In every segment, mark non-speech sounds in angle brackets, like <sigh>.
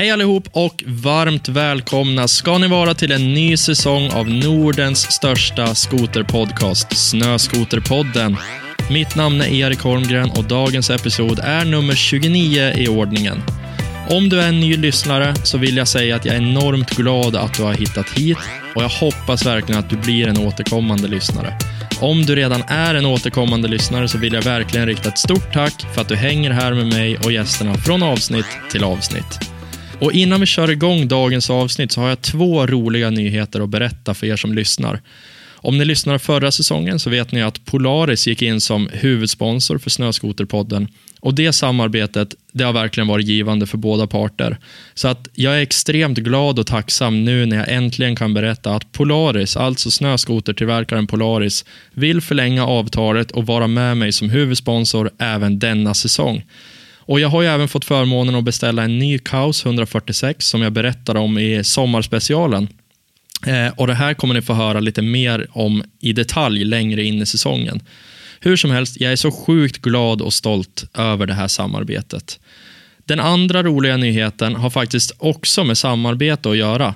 Hej allihop och varmt välkomna ska ni vara till en ny säsong av Nordens största skoterpodcast, Snöskoterpodden. Mitt namn är Erik Holmgren och dagens episod är nummer 29 i ordningen. Om du är en ny lyssnare så vill jag säga att jag är enormt glad att du har hittat hit och jag hoppas verkligen att du blir en återkommande lyssnare. Om du redan är en återkommande lyssnare så vill jag verkligen rikta ett stort tack för att du hänger här med mig och gästerna från avsnitt till avsnitt. Och innan vi kör igång dagens avsnitt så har jag två roliga nyheter att berätta för er som lyssnar. Om ni lyssnade förra säsongen så vet ni att Polaris gick in som huvudsponsor för Snöskoterpodden och det samarbetet det har verkligen varit givande för båda parter. Så att jag är extremt glad och tacksam nu när jag äntligen kan berätta att Polaris, alltså snöskotertillverkaren Polaris, vill förlänga avtalet och vara med mig som huvudsponsor även denna säsong. Och Jag har ju även fått förmånen att beställa en ny Kaos 146 som jag berättade om i sommarspecialen. Eh, och Det här kommer ni få höra lite mer om i detalj längre in i säsongen. Hur som helst, jag är så sjukt glad och stolt över det här samarbetet. Den andra roliga nyheten har faktiskt också med samarbete att göra.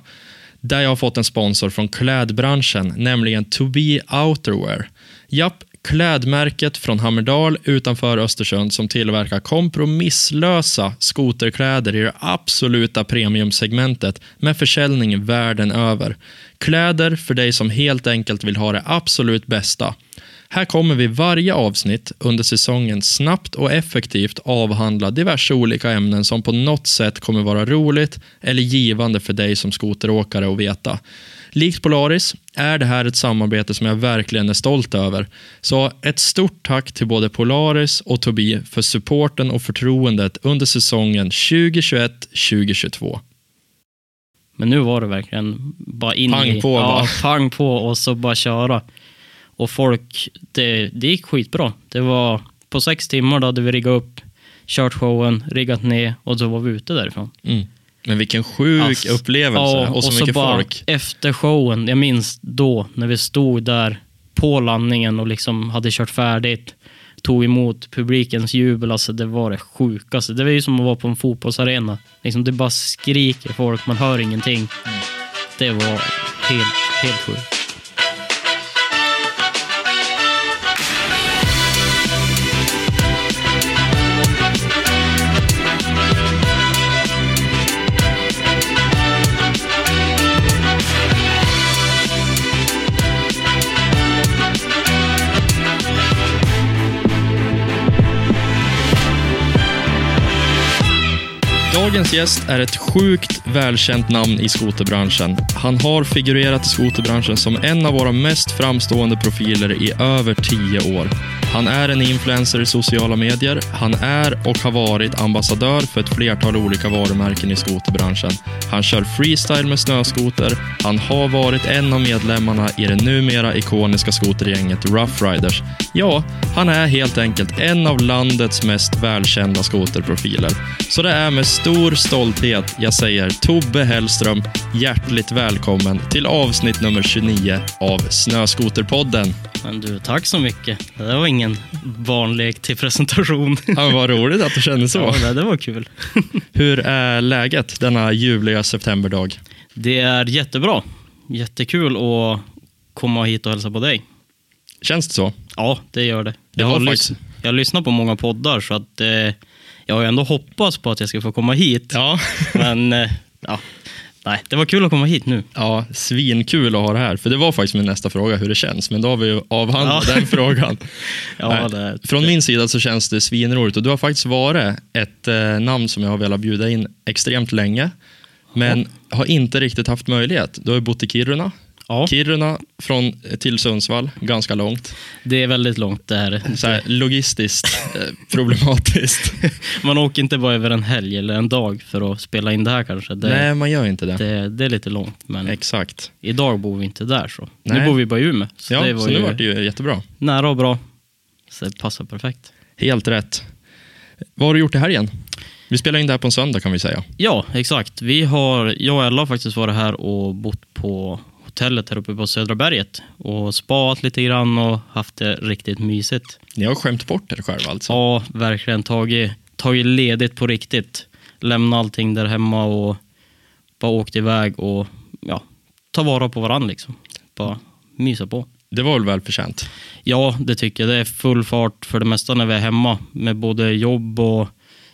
Där jag har fått en sponsor från klädbranschen, nämligen To Be Outerwear. Japp, klädmärket från Hammerdal utanför Östersund som tillverkar kompromisslösa skoterkläder i det absoluta premiumsegmentet med försäljning världen över. Kläder för dig som helt enkelt vill ha det absolut bästa. Här kommer vi varje avsnitt under säsongen snabbt och effektivt avhandla diverse olika ämnen som på något sätt kommer vara roligt eller givande för dig som skoteråkare att veta. Likt Polaris är det här ett samarbete som jag verkligen är stolt över. Så ett stort tack till både Polaris och Tobi för supporten och förtroendet under säsongen 2021-2022. Men nu var det verkligen bara in pang i... På, ja, pang på och så bara köra. Och folk, det, det gick skitbra. Det var på sex timmar då hade vi riggat upp, kört showen, riggat ner och så var vi ute därifrån. Mm. Men vilken sjuk alltså, upplevelse ja, och så, och mycket bara folk. Efter showen, jag minns då när vi stod där på landningen och liksom hade kört färdigt, tog emot publikens jubel. Alltså det var det sjukaste. Det var ju som att vara på en fotbollsarena. Liksom det bara skriker folk, man hör ingenting. Mm. Det var helt, helt sjukt. Dagens gäst är ett sjukt välkänt namn i skoterbranschen. Han har figurerat i skoterbranschen som en av våra mest framstående profiler i över tio år. Han är en influencer i sociala medier. Han är och har varit ambassadör för ett flertal olika varumärken i skoterbranschen. Han kör freestyle med snöskoter. Han har varit en av medlemmarna i det numera ikoniska skotergänget Rough Riders. Ja, han är helt enkelt en av landets mest välkända skoterprofiler. Så det är med stor stolthet jag säger Tobbe Hellström hjärtligt välkommen till avsnitt nummer 29 av Snöskoterpodden. Men du, tack så mycket. Det var ingen vanlig till presentation. Ja, vad roligt att du kände så. Ja, det var kul. Hur är läget denna ljuvliga septemberdag? Det är jättebra. Jättekul att komma hit och hälsa på dig. Känns det så? Ja, det gör det. det jag, har faktiskt... jag lyssnar på många poddar så att eh, jag har ändå hoppats på att jag ska få komma hit. Ja. Men eh, ja, Nej, det var kul att komma hit nu. Ja, svinkul att ha det här. För det var faktiskt min nästa fråga, hur det känns. Men då har vi avhandlat ja. den frågan. <laughs> ja, det, Från det. min sida så känns det svinroligt. Och du har faktiskt varit ett eh, namn som jag har velat bjuda in extremt länge. Men har inte riktigt haft möjlighet. Du har ju bott i Kiruna Ja. Kiruna från, till Sundsvall, ganska långt. Det är väldigt långt det här. Så här, logistiskt eh, problematiskt. <laughs> man åker inte bara över en helg eller en dag för att spela in det här kanske. Det, Nej, man gör inte det. det. det. är lite långt. Men Exakt. Idag bor vi inte där så. Nej. Nu bor vi bara i Umeå. Så ja, det var så nu var det ju jättebra. Nära och bra. Så det passar perfekt. Helt rätt. Vad har du gjort i helgen? Vi spelar in det här på en söndag kan vi säga. Ja, exakt. Vi har, jag och Ella har faktiskt varit här och bott på hotellet här uppe på Södra berget och spat lite grann och haft det riktigt mysigt. Ni har skämt bort er själva alltså? Ja, verkligen tagit, tagit ledigt på riktigt. lämna allting där hemma och bara åkte iväg och ja, ta vara på varandra liksom. Bara mysa på. Det var väl välförtjänt? Ja, det tycker jag. Det är full fart för det mesta när vi är hemma med både jobb och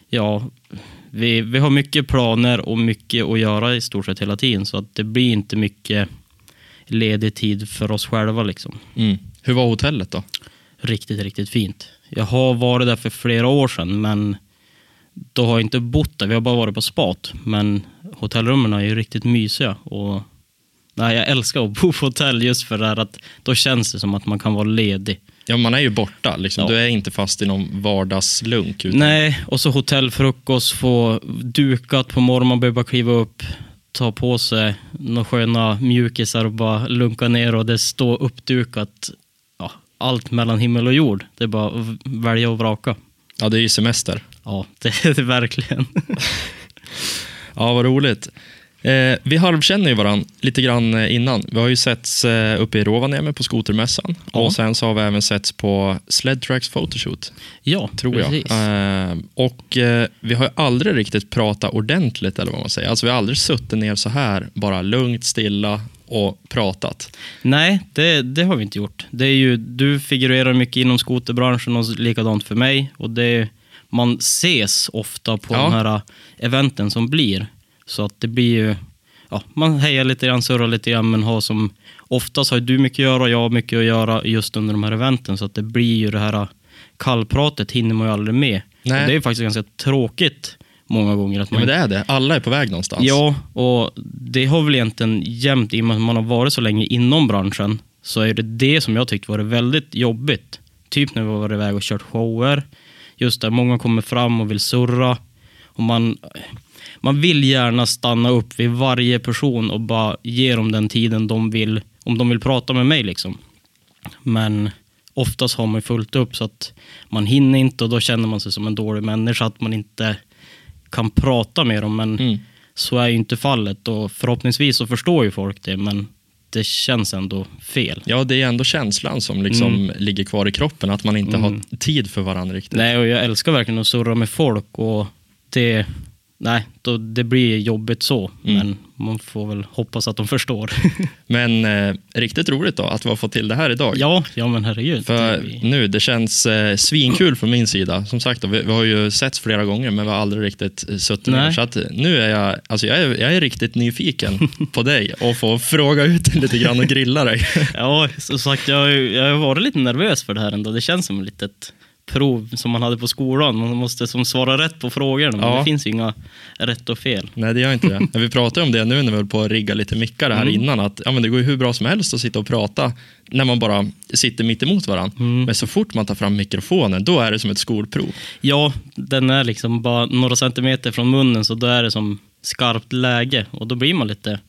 ja, vi, vi har mycket planer och mycket att göra i stort sett hela tiden så att det blir inte mycket ledig tid för oss själva liksom. Mm. Hur var hotellet då? Riktigt, riktigt fint. Jag har varit där för flera år sedan men då har jag inte bott där. Vi har bara varit på spat. Men hotellrummen är ju riktigt mysiga och nej, jag älskar att bo på hotell just för det här att då känns det som att man kan vara ledig. Ja, man är ju borta. Liksom. Ja. Du är inte fast i någon vardagslunk. Utan... Nej, och så hotellfrukost, få dukat på morgonen, man behöver bara kliva upp, ta på sig några sköna mjukisar och bara lunka ner och det står uppdukat. Ja, allt mellan himmel och jord. Det är bara att välja och vraka. Ja, det är ju semester. Ja, <laughs> det är det verkligen. Ja, vad roligt. Eh, vi halvkänner ju varandra lite grann eh, innan. Vi har ju setts eh, uppe i Rovaniemi på skotermässan Ja. och sen så har vi även setts på Sled Tracks Photoshoot, Ja, tror jag. precis. Eh, och eh, vi har ju aldrig riktigt pratat ordentligt, eller vad man säger. Alltså vi har aldrig suttit ner så här, bara lugnt, stilla och pratat. Nej, det, det har vi inte gjort. Det är ju, du figurerar mycket inom skoterbranschen och likadant för mig. Och det, man ses ofta på Ja. de här äh, eventen som blir. Så att det blir ju, ja, man hejar lite grann, surrar lite grann, men har som, oftast har du mycket att göra och jag har mycket att göra just under de här eventen. Så att det blir ju det här äh, kallpratet hinner man ju aldrig med. Nej. Och det är ju faktiskt ganska tråkigt många gånger. Att Ja, man men det är det. Alla är på väg någonstans. Ja, och det har väl egentligen jämt, i och med att man har varit så länge inom branschen, så är det det som jag tyckt varit väldigt jobbigt. Typ när vi har varit iväg och kört shower, just där många kommer fram och vill surra. Och man, man vill gärna stanna upp vid varje person och bara ge dem den tiden de vill, om de vill prata med mig liksom. Men oftast har man fullt upp så att man hinner inte och då känner man sig som en dålig människa att man inte kan prata med dem. Men Mm. så är ju inte fallet och förhoppningsvis så förstår ju folk det men det känns ändå fel. Ja, det är ändå känslan som liksom Mm. ligger kvar i kroppen, att man inte har tid för varandra riktigt. Nej, och jag älskar verkligen att surra med folk och det, nej, då, det blir jobbigt så. Mm. Men man får väl hoppas att de förstår. <laughs> Men eh, riktigt roligt då att vi har fått till det här idag. ja, ja men herregud. För Det blir- nu, det känns eh, svinkul från min sida. Som sagt, då, vi, vi har ju setts flera gånger, men vi har aldrig riktigt eh, suttit ner. Så att, nu är jag, alltså jag, är, jag är riktigt nyfiken <laughs> på dig och få fråga ut dig lite grann och grilla dig. <laughs> Ja, som sagt, jag, jag har varit lite nervös för det här ändå. Det känns som ett litet prov som man hade på skolan. Man måste som svara rätt på frågorna, men Ja. det finns ju inga rätt och fel. Nej, det gör inte det. <laughs> Men vi pratade om det nu när vi höll på att rigga lite mickar här Mm. innan. Att, ja, men det går ju hur bra som helst att sitta och prata när man bara sitter mitt emot varandra. Mm. Men så fort man tar fram mikrofonen, då är det som ett skolprov. Ja, den är liksom bara några centimeter från munnen, så då är det som skarpt läge. Och då blir man lite,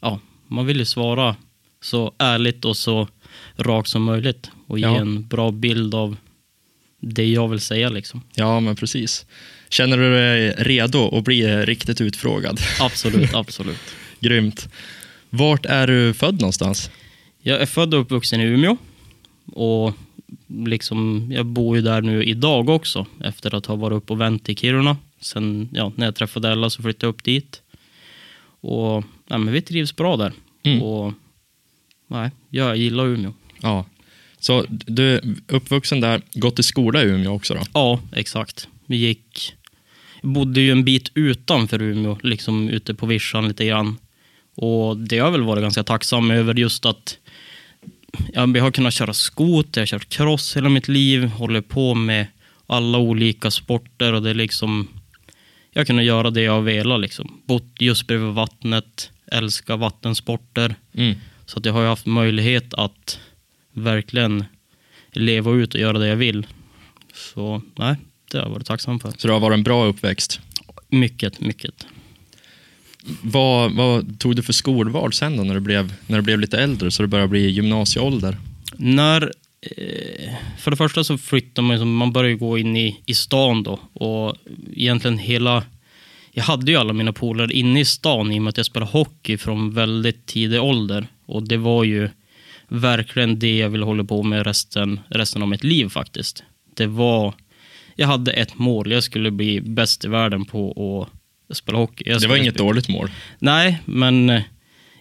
ja, man vill ju svara så ärligt och så rakt som möjligt. Och ge Ja. en bra bild av det jag vill säga liksom. Ja, men precis. Känner du dig redo att bli riktigt utfrågad? Absolut, <laughs> absolut. Grymt. Vart är du född någonstans? Jag är född och uppvuxen i Umeå. Och liksom, jag bor ju där nu idag också, efter att ha varit upp och vänt i Kiruna. Sen ja, när jag träffade Ella så flyttade jag upp dit. Och ja, men vi trivs bra där. Mm. Och nej, jag gillar Umeå. Ja. Så du är uppvuxen där, gått i skola i Umeå också då? Ja, exakt. Vi gick... Bodde ju en bit utanför Umeå, liksom ute på vischan lite grann. Och det har jag väl varit ganska tacksam över just att ja, jag har kunnat köra skoter, jag har kört cross hela mitt liv, håller på med alla olika sporter och det är liksom... Jag har kunnat göra det jag velat liksom. Bott just bredvid vattnet, älskar vattensporter. Mm. Så att jag har ju haft möjlighet att verkligen leva ut och göra det jag vill. Så nej, det har jag varit tacksam för. Så det har varit en bra uppväxt. Mycket, mycket. Vad, vad tog du för skolval sen då när du blev, när du blev lite äldre så det började bli gymnasieålder? När, eh, för det första så flyttar man, man börjar gå in i, i stan då. Och egentligen hela, jag hade ju alla mina polare inne i stan i och med att jag spelade hockey från väldigt tidig ålder. Och det var ju verkligen det jag ville hålla på med resten, resten av mitt liv faktiskt. Det var, jag hade ett mål, jag skulle bli bäst i världen på att spela hockey. Det var inget spela- dåligt mål. Nej, men eh,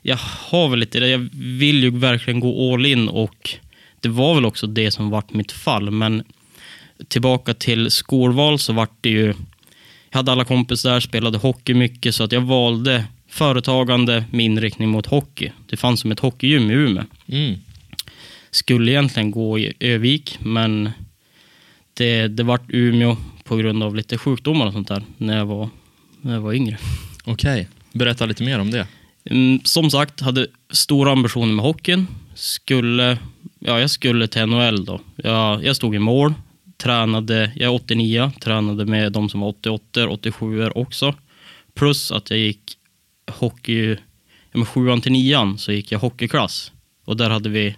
jag har väl lite det. Jag vill ju verkligen gå all in och det var väl också det som vart mitt fall. Men tillbaka till skolval så vart det ju... Jag hade alla kompisar där, spelade hockey mycket så att jag valde företagande med inriktning mot hockey. Det fanns som ett hockeygym i Umeå. Mm. Skulle egentligen gå i Övik, men det, det vart Umeå på grund av lite sjukdomar och sånt där när jag var, när jag var yngre. Okej, berätta lite mer om det. Mm, som sagt, hade stora ambitioner med hockeyn. Skulle, ja, jag skulle till NHL då. Jag, jag stod i mål, tränade, jag är 89, tränade med de som var 88, 87 också. Plus att jag gick hockey, ja, med sjuan till nian så gick jag hockeyklass. Och där hade vi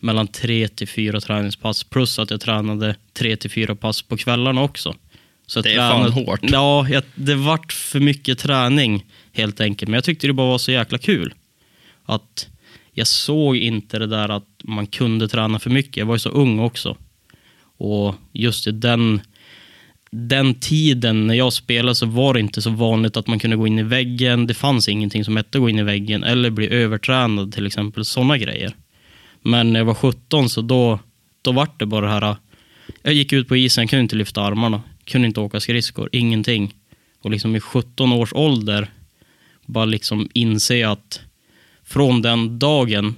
mellan tre till fyra träningspass plus att jag tränade tre till fyra pass på kvällarna också. Så Det är fan tränade- hårt. Ja, jag, det vart för mycket träning helt enkelt. Men jag tyckte det bara var så jäkla kul. Att jag såg inte det där att man kunde träna för mycket. Jag var ju så ung också. Och just i den, den tiden när jag spelade så var det inte så vanligt att man kunde gå in i väggen. Det fanns ingenting som hette gå in i väggen eller bli övertränad till exempel. Sådana grejer. Men när jag var 17 så då, då vart det bara det här. Jag gick ut på isen, kunde inte lyfta armarna, kunde inte åka skridskor, ingenting. Och liksom i 17 års ålder bara liksom inse att från den dagen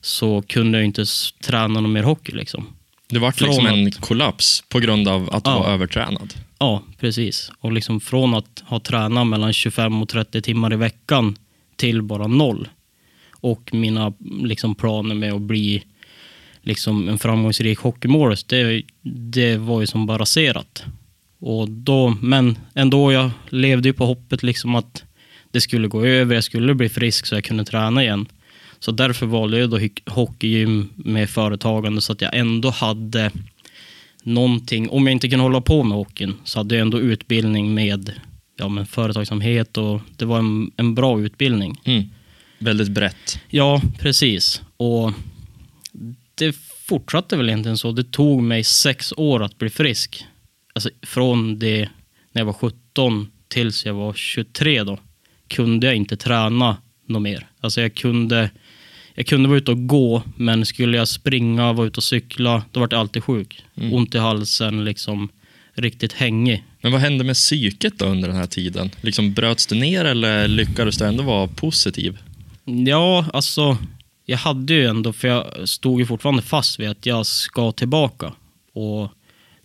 så kunde jag inte träna någon mer hockey liksom. Det Från liksom en att- kollaps på grund av att du Ja. var övertränad. Ja, precis. Och liksom från att ha tränat mellan 25 och 30 timmar i veckan till bara noll. Och mina liksom, planer med att bli liksom, en framgångsrik hockeymålis, det, det var ju som bara raserat. Och då, men ändå, jag levde ju på hoppet liksom att det skulle gå över, jag skulle bli frisk så jag kunde träna igen. Så därför valde jag då hockeygym med företagande så att jag ändå hade någonting, om jag inte kunde hålla på med hockeyn så hade jag ändå utbildning med ja, men företagsamhet och det var en, en bra utbildning. Mm. Väldigt brett. Ja, precis. Och det fortsatte väl egentligen så. Det tog mig sex år att bli frisk. Alltså från det när jag var 17 tills jag var 23 då kunde jag inte träna något mer. Alltså jag kunde, jag kunde vara ute och gå, men skulle jag springa, vara ute och cykla, då var jag alltid sjuk. Mm. Ont i halsen, liksom riktigt hängig. Men vad hände med psyket då under den här tiden? Liksom bröts du ner eller lyckades du ändå vara positiv? Ja, alltså jag hade ju ändå, för jag stod ju fortfarande fast vid att jag ska tillbaka. Och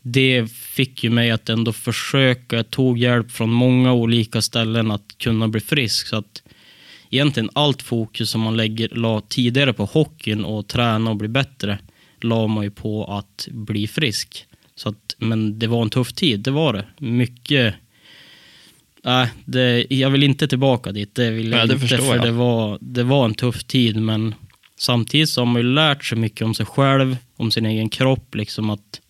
det fick ju mig att ändå försöka, jag tog hjälp från många olika ställen att kunna bli frisk. Så att egentligen allt fokus som man lägger, la tidigare på hockeyn och träna och bli bättre, la man ju på att bli frisk. Så att, men det var en tuff tid, det var det. Mycket Nej, det, jag vill inte tillbaka dit. Det vill jag Nej, det inte, för jag. det var, det var en tuff tid, men samtidigt så har man ju lärt sig mycket om sig själv, om sin egen kropp, liksom att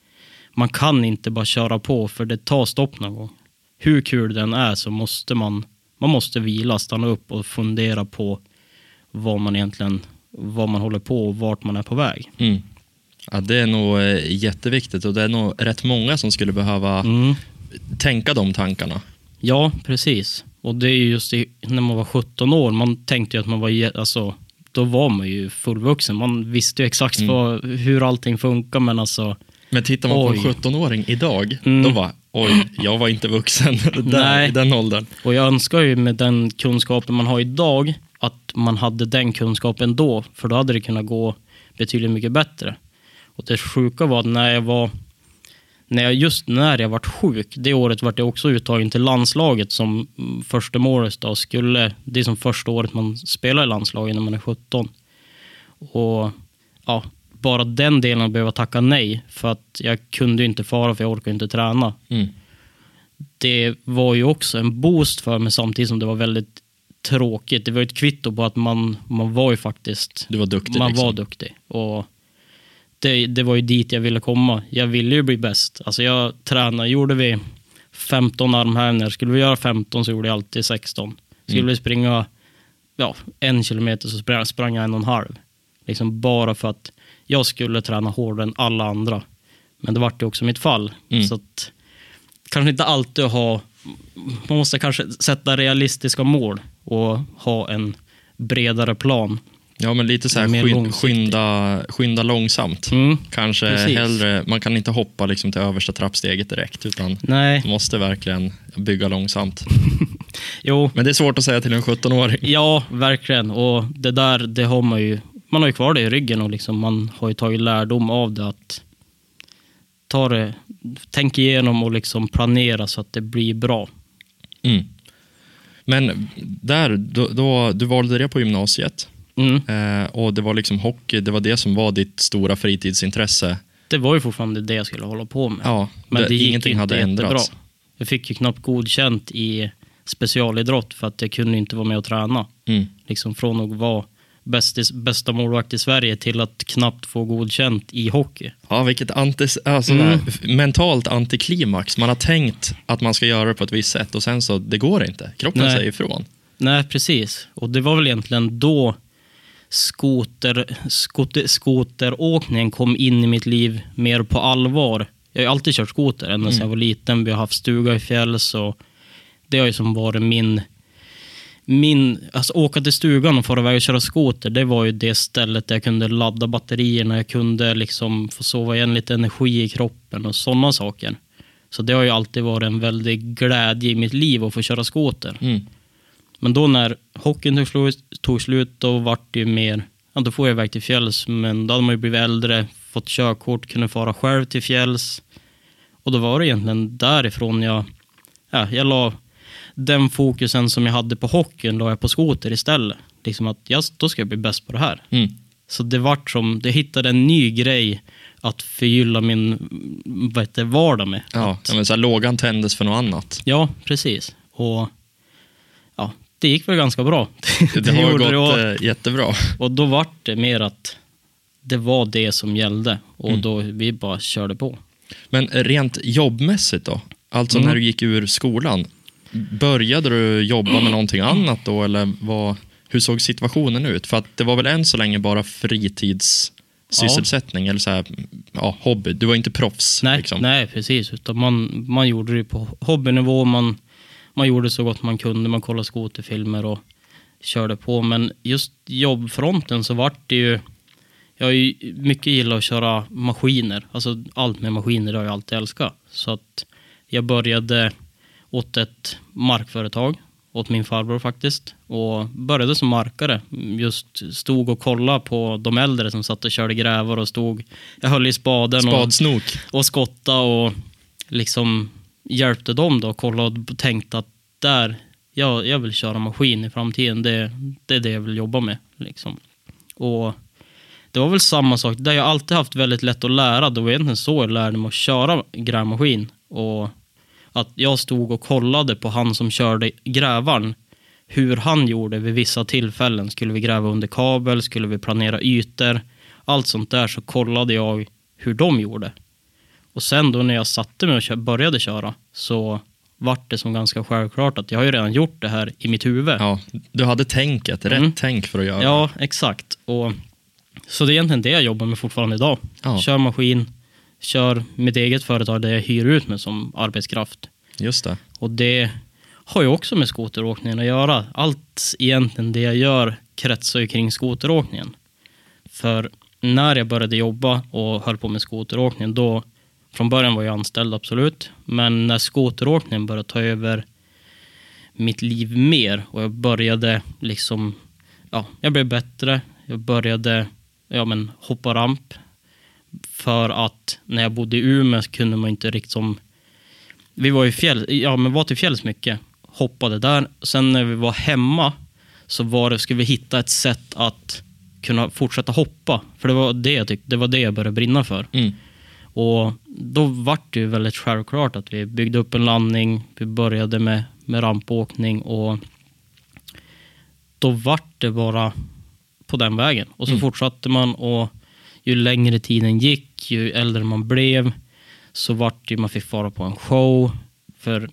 man kan inte bara köra på, för det tar stopp någon gång. Hur kul den är så måste man, man måste vila, stanna upp och fundera på vad man egentligen, vad man håller på och vart man är på väg. Mm. Ja, det är nog eh, jätteviktigt och det är nog rätt många som skulle behöva Mm. tänka de tankarna. Ja, precis. Och det är ju just i, när man var 17 år, man tänkte ju att man var, alltså, då var man ju fullvuxen. Man visste ju exakt Mm. vad, hur allting funkar, men alltså, Men tittar man Oj. på en 17-åring idag, Mm. då var oj, jag var inte vuxen <laughs> där, Nej. i den åldern. och jag önskar ju med den kunskapen man har idag, att man hade den kunskapen då, för då hade det kunnat gå betydligt mycket bättre. Och det sjuka var att när jag var, när jag, just när jag vart sjuk, det året vart jag också uttagen till landslaget som första målet då skulle, det är som första året man spelar i landslaget när man är 17. Och ja, bara den delen att behöva tacka nej, för att jag kunde inte fara för jag orkade inte träna. Mm. Det var ju också en boost för mig samtidigt som det var väldigt tråkigt. Det var ett kvitto på att man, man var ju faktiskt Du var duktig. man liksom. var duktig. Och det, det var ju dit jag ville komma. Jag ville ju bli bäst. Alltså jag tränade, gjorde vi 15 armhävningar. Skulle vi göra 15 så gjorde jag alltid 16. Skulle Mm. vi springa ja, en kilometer så sprang, sprang jag en och en halv. Liksom bara för att jag skulle träna hårdare än alla andra. Men det vart ju också mitt fall. Mm. Så att, kanske inte alltid ha man måste kanske sätta realistiska mål och ha en bredare plan. Ja, men lite så här skyn, skynda, skynda långsamt. Mm, Kanske Precis. hellre, man kan inte hoppa liksom till översta trappsteget direkt, utan nej, man måste verkligen bygga långsamt. <laughs> jo, Men det är svårt att säga till en 17-åring. ja, verkligen. Och det där, det har man ju, man har ju kvar det i ryggen och liksom, man har ju tagit lärdom av det att ta det, tänk igenom och liksom planera så att det blir bra. Mm. Men där, då, då, du valde det på gymnasiet Mm. eh, och det var liksom hockey, det var det som var ditt stora fritidsintresse. Det var ju fortfarande det jag skulle hålla på med. Ja, Men det, gick ingenting inte hade jättebra. ändrats. Jag fick ju knappt godkänt i specialidrott för att jag kunde inte vara med och träna. Mm. Liksom från att vara bäst i, bästa målvakt i Sverige till att knappt få godkänt i hockey. Ja, vilket anti, alltså Mm. mentalt antiklimax. Man har tänkt att man ska göra det på ett visst sätt och sen så, det går inte. Kroppen Nej. säger ifrån. Nej, precis. Och det var väl egentligen då skoter, skoter, skoteråkningen kom in i mitt liv mer på allvar. Jag har alltid kört skoter ända sedan jag var liten. Vi har haft stuga i fjälls och det har ju som varit min... min alltså åka till stugan och få iväg och köra skoter, det var ju det stället där jag kunde ladda batterierna. Jag kunde liksom få sova igen lite energi i kroppen och sådana saker. Så det har ju alltid varit en väldig glädje i mitt liv att få köra skoter. Mm. Men då när hockeyn tog slut, tog slut då vart det ju mer, ja då får jag iväg till fjälls, men då hade man ju blivit äldre, fått körkort, kunde fara själv till fjälls. Och då var det egentligen därifrån jag, ja, jag la den fokusen som jag hade på hockeyn, la jag på skoter istället. Liksom att, ja, då ska jag bli bäst på det här. Mm. Så det vart som, det hittade en ny grej att förgylla min vad heter, det, vardag med. Ja, ja, men så här, lågan tändes för något annat. Ja, precis. Och ja, det gick väl ganska bra. <laughs> Det, har <laughs> gjorde gått det och, eh, jättebra. och då vart det mer att det var det som gällde och Mm. då vi bara körde på. Men rent jobbmässigt då? Alltså Mm. när du gick ur skolan, började du jobba med någonting annat då eller vad, hur såg situationen ut? För att det var väl än så länge bara fritidssysselsättning eller så här, ja, hobby. Du var inte proffs. Nej, liksom. nej precis. Utan man, man gjorde det på hobbynivå. Man, man gjorde så gott man kunde. Man kollade skoterfilmer och körde på. Men just jobbfronten så vart det ju... Jag har ju mycket gillat att köra maskiner. Alltså allt med maskiner har jag alltid älskat. Så att jag började åt ett markföretag, åt min farbror faktiskt. Och började som markare. Just stod och kollade på de äldre som satt och körde grävor och stod... Jag höll i spaden och Spadsnok. och skotta och liksom hjälpte dem då och kollade och tänkte att där, jag, jag vill köra maskin i framtiden. Det, det är det jag vill jobba med. Liksom. Och det var väl samma sak. Där jag alltid haft väldigt lätt att lära. Det var egentligen så jag lärde mig att köra grävmaskin. Och att jag stod och kollade på han som körde grävaren. Hur han gjorde vid vissa tillfällen. Skulle vi gräva under kabel? Skulle vi planera ytor? Allt sånt där så kollade jag hur de gjorde. Och sen då när jag satte mig och började köra så vart det som ganska självklart att jag har ju redan gjort det här i mitt huvud. Ja, du hade tänket, rätt Mm. tänk för att göra. Ja, exakt. Och, så det är egentligen det jag jobbar med fortfarande idag. Ja. Kör maskin, kör mitt eget företag där jag hyr ut mig som arbetskraft. Just det. Och det har ju också med skoteråkningen att göra. Allt egentligen det jag gör kretsar ju kring skoteråkningen. För när jag började jobba och höll på med skoteråkningen, då från början var jag anställd absolut, men när skoteråkningen började ta över mitt liv mer och jag började liksom, ja, jag blev bättre. Jag började, ja men hoppa ramp. För att när jag bodde i Umeå så kunde man inte riktigt som, vi var i fjäll, ja men var till fjälls mycket. Hoppade där. Sen när vi var hemma så var det, skulle vi hitta ett sätt att kunna fortsätta hoppa. För det var det jag tyckte, det var det jag började brinna för. Mm. Och då vart det ju väldigt självklart att vi byggde upp en landning, vi började med, med rampåkning och då vart det bara på den vägen. Och så Mm. fortsatte man och ju längre tiden gick, ju äldre man blev, så vart det man fick fara på en show. För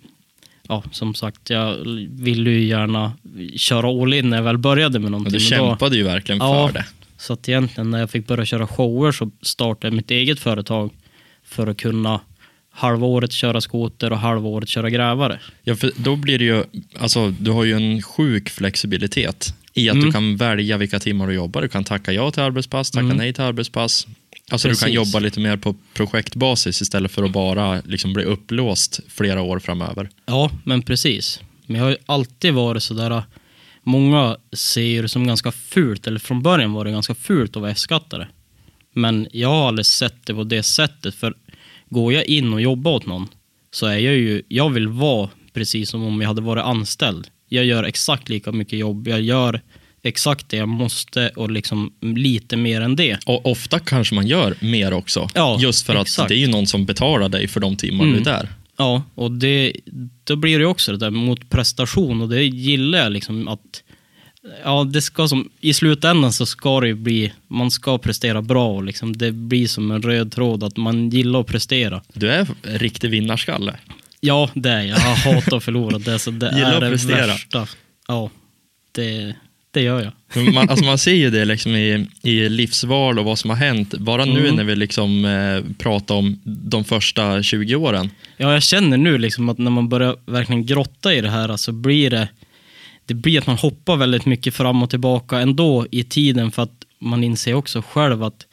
ja, som sagt, jag ville ju gärna köra all in när jag väl började med Och någonting. du men då- kämpade ju verkligen Ja. för det. så att egentligen när jag fick börja köra shower så startade jag mitt eget företag för att kunna halva året köra skoter och halva året köra grävare. Ja, för då blir det ju, alltså du har ju en sjuk flexibilitet i att Mm. du kan välja vilka timmar du jobbar. Du kan tacka ja till arbetspass, tacka Mm. nej till arbetspass. Alltså du kan Precis. jobba lite mer på projektbasis istället för att bara liksom bli upplåst flera år framöver. Ja, men precis. Men jag har ju alltid varit sådär, många ser det som ganska fult, eller från början var det ganska fult att vara F-skattare. Men jag har aldrig sett det på det sättet, för går jag in och jobbar åt någon så är jag ju, jag vill vara precis som om jag hade varit anställd. Jag gör exakt lika mycket jobb, jag gör exakt det jag måste och liksom lite mer än det. Och ofta kanske man gör mer också. Ja, Just för att exakt. det är ju någon som betalar dig för de timmar Mm. du är där. Ja, och det, då blir det ju också det där mot prestation och det gillar jag liksom att Ja, det ska som, i slutändan så ska det ju bli, man ska prestera bra och liksom det blir som en röd tråd att man gillar att prestera. Du är riktig vinnarskalle. Ja, det är jag. Jag hatar att förlora. Det, så det Gillar är att det prestera. värsta. Ja, det, det gör jag. Man, alltså man ser ju det liksom i, i livsval och vad som har hänt. Bara nu Mm. när vi liksom, eh, pratar om de första 20 åren. Ja, jag känner nu liksom att när man börjar verkligen grotta i det här så blir det, det blir att man hoppar väldigt mycket fram och tillbaka ändå i tiden för att man inser också själv att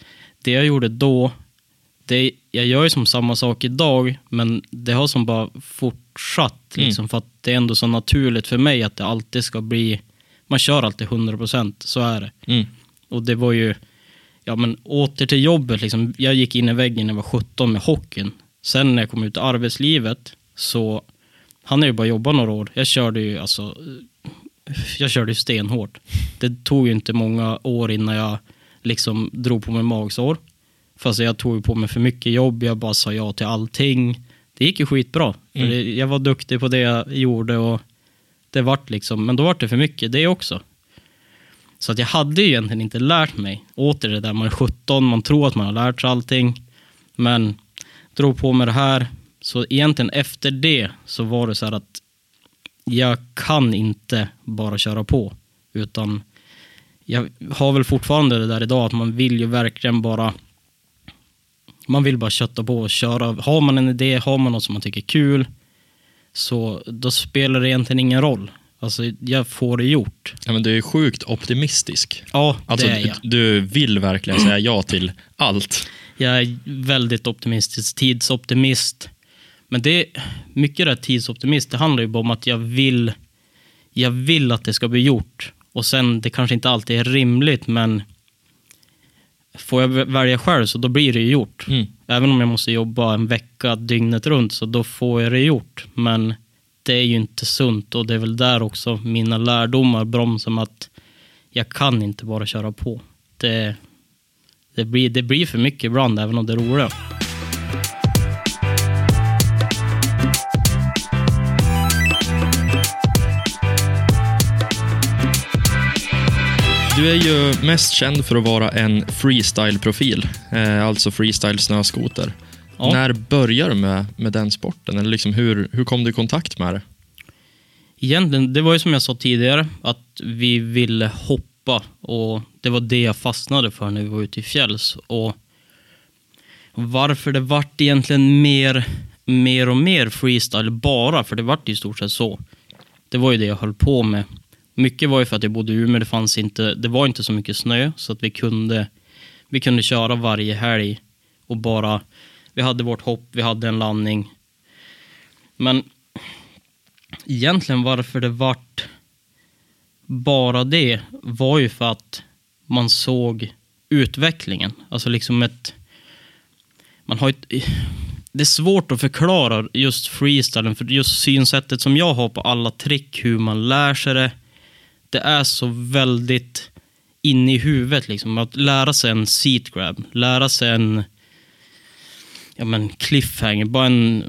det jag gjorde då, det, jag gör ju som samma sak idag, men det har som bara fortsatt Mm. liksom för att det är ändå så naturligt för mig att det alltid ska bli, man kör alltid 100%, så är det. Mm. Och det var ju, ja men åter till jobbet liksom. Jag gick in i väggen när jag var 17 med hockeyn. Sen när jag kom ut i arbetslivet så han ju bara jobbat några år. Jag körde ju alltså, jag körde ju stenhårt. Det tog ju inte många år innan jag liksom drog på mig magsår. Fast jag tog på mig för mycket jobb, jag bara sa ja till allting. Det gick ju skitbra. För Mm. det, jag var duktig på det jag gjorde och det vart liksom, men då vart det för mycket det också. Så att jag hade ju egentligen inte lärt mig. Åter det där, man är 17, man tror att man har lärt sig allting. Men drog på mig det här. Så egentligen efter det så var det så här att jag kan inte bara köra på. Utan jag har väl fortfarande det där idag att man vill ju verkligen bara man vill bara kötta på och köra. Har man en idé, har man något som man tycker är kul, så då spelar det egentligen ingen roll. Alltså, jag får det gjort. Ja, men du är sjukt optimistisk. Ja, Alltså, det är jag. du, du vill verkligen säga ja till allt. Jag är väldigt optimistisk, tidsoptimist. Men det mycket det här tidsoptimist, det handlar ju bara om att jag vill, jag vill att det ska bli gjort. Och sen, det kanske inte alltid är rimligt, men får jag välja själv så då blir det ju gjort. Mm. Även om jag måste jobba en vecka dygnet runt, så då får jag det gjort. Men det är ju inte sunt och det är väl där också mina lärdomar bromsar med att jag kan inte bara köra på. Det, det, blir, det blir för mycket ibland, även om det är roligt. Du är ju mest känd för att vara en freestyle-profil, eh, alltså freestyle snöskoter. Ja. När började du med, med den sporten? Eller liksom hur, hur kom du i kontakt med det? Egentligen, det var ju som jag sa tidigare, att vi ville hoppa och det var det jag fastnade för när vi var ute i fjälls. Och varför det vart egentligen mer, mer och mer freestyle bara, för det vart i stort sett så. Det var ju det jag höll på med. Mycket var ju för att jag bodde i Umeå, det fanns inte, det var inte så mycket snö så att vi kunde, vi kunde köra varje helg och bara, vi hade vårt hopp, vi hade en landning. Men egentligen varför det vart bara det var ju för att man såg utvecklingen. Alltså liksom ett... Man har ett... Det är svårt att förklara just freestylen, för just synsättet som jag har på alla trick, hur man lär sig det. Det är så väldigt inne i huvudet liksom. Att lära sig en seat grab, lära sig en ja, men cliffhanger, bara en,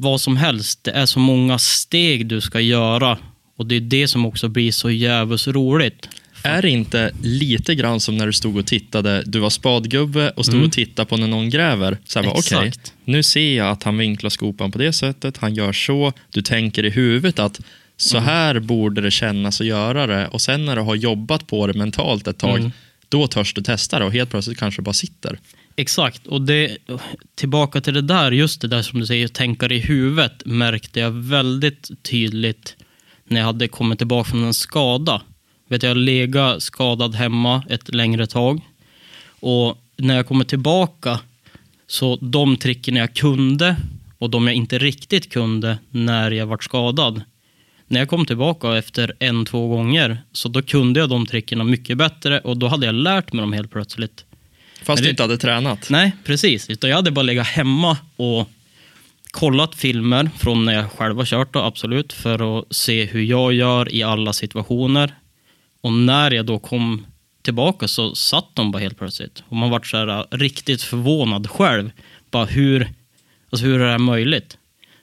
vad som helst. Det är så många steg du ska göra och det är det som också blir så jävligt roligt. Är det inte lite grann som när du stod och tittade, du var spadgubbe och stod Mm. och tittade på när någon gräver? Så här, okej, Exakt. nu ser jag att han vinklar skopan på det sättet, han gör så. Du tänker i huvudet att så Mm. här borde det kännas att göra det och sen när du har jobbat på det mentalt ett tag, Mm. då törs du testa det och helt plötsligt kanske bara sitter. Exakt, och det, tillbaka till det där, just det där som du säger, tänka i huvudet, märkte jag väldigt tydligt när jag hade kommit tillbaka från en skada. Vet jag, legat skadad hemma ett längre tag. Och när jag kommer tillbaka, så de tricken jag kunde och de jag inte riktigt kunde när jag vart skadad. När jag kom tillbaka efter en, två gånger, så då kunde jag de tricken mycket bättre och då hade jag lärt mig dem helt plötsligt. Fast Men du det- inte hade tränat. Nej, precis. Utan jag hade bara legat hemma och kollat filmer från när jag själv har kört, då, absolut, för att se hur jag gör i alla situationer. Och när jag då kom tillbaka så satt de bara helt plötsligt. Och man vart så här äh, riktigt förvånad själv. Bara hur, alltså hur är det här möjligt?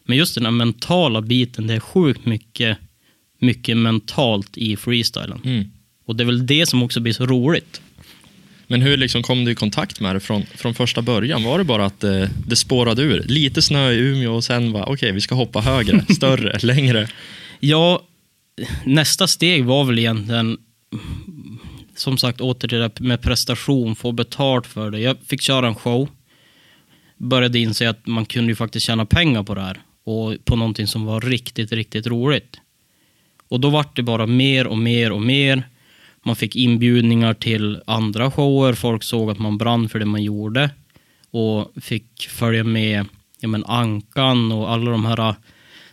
Men just den här mentala biten, det är sjukt mycket, mycket mentalt i freestylen. Mm. Och det är väl det som också blir så roligt. Men hur liksom kom du i kontakt med det från, från första början? Var det bara att det, det spårade ur? Lite snö i Umeå och sen var okej, vi ska hoppa högre, <laughs> större, längre. Ja, nästa steg var väl egentligen, som sagt, åter till det där med prestation, få betalt för det. Jag fick köra en show, började inse att man kunde ju faktiskt tjäna pengar på det här och på någonting som var riktigt, riktigt roligt. Och då vart det bara mer och mer och mer. Man fick inbjudningar till andra shower, folk såg att man brann för det man gjorde och fick följa med ja, men Ankan och alla de här äh,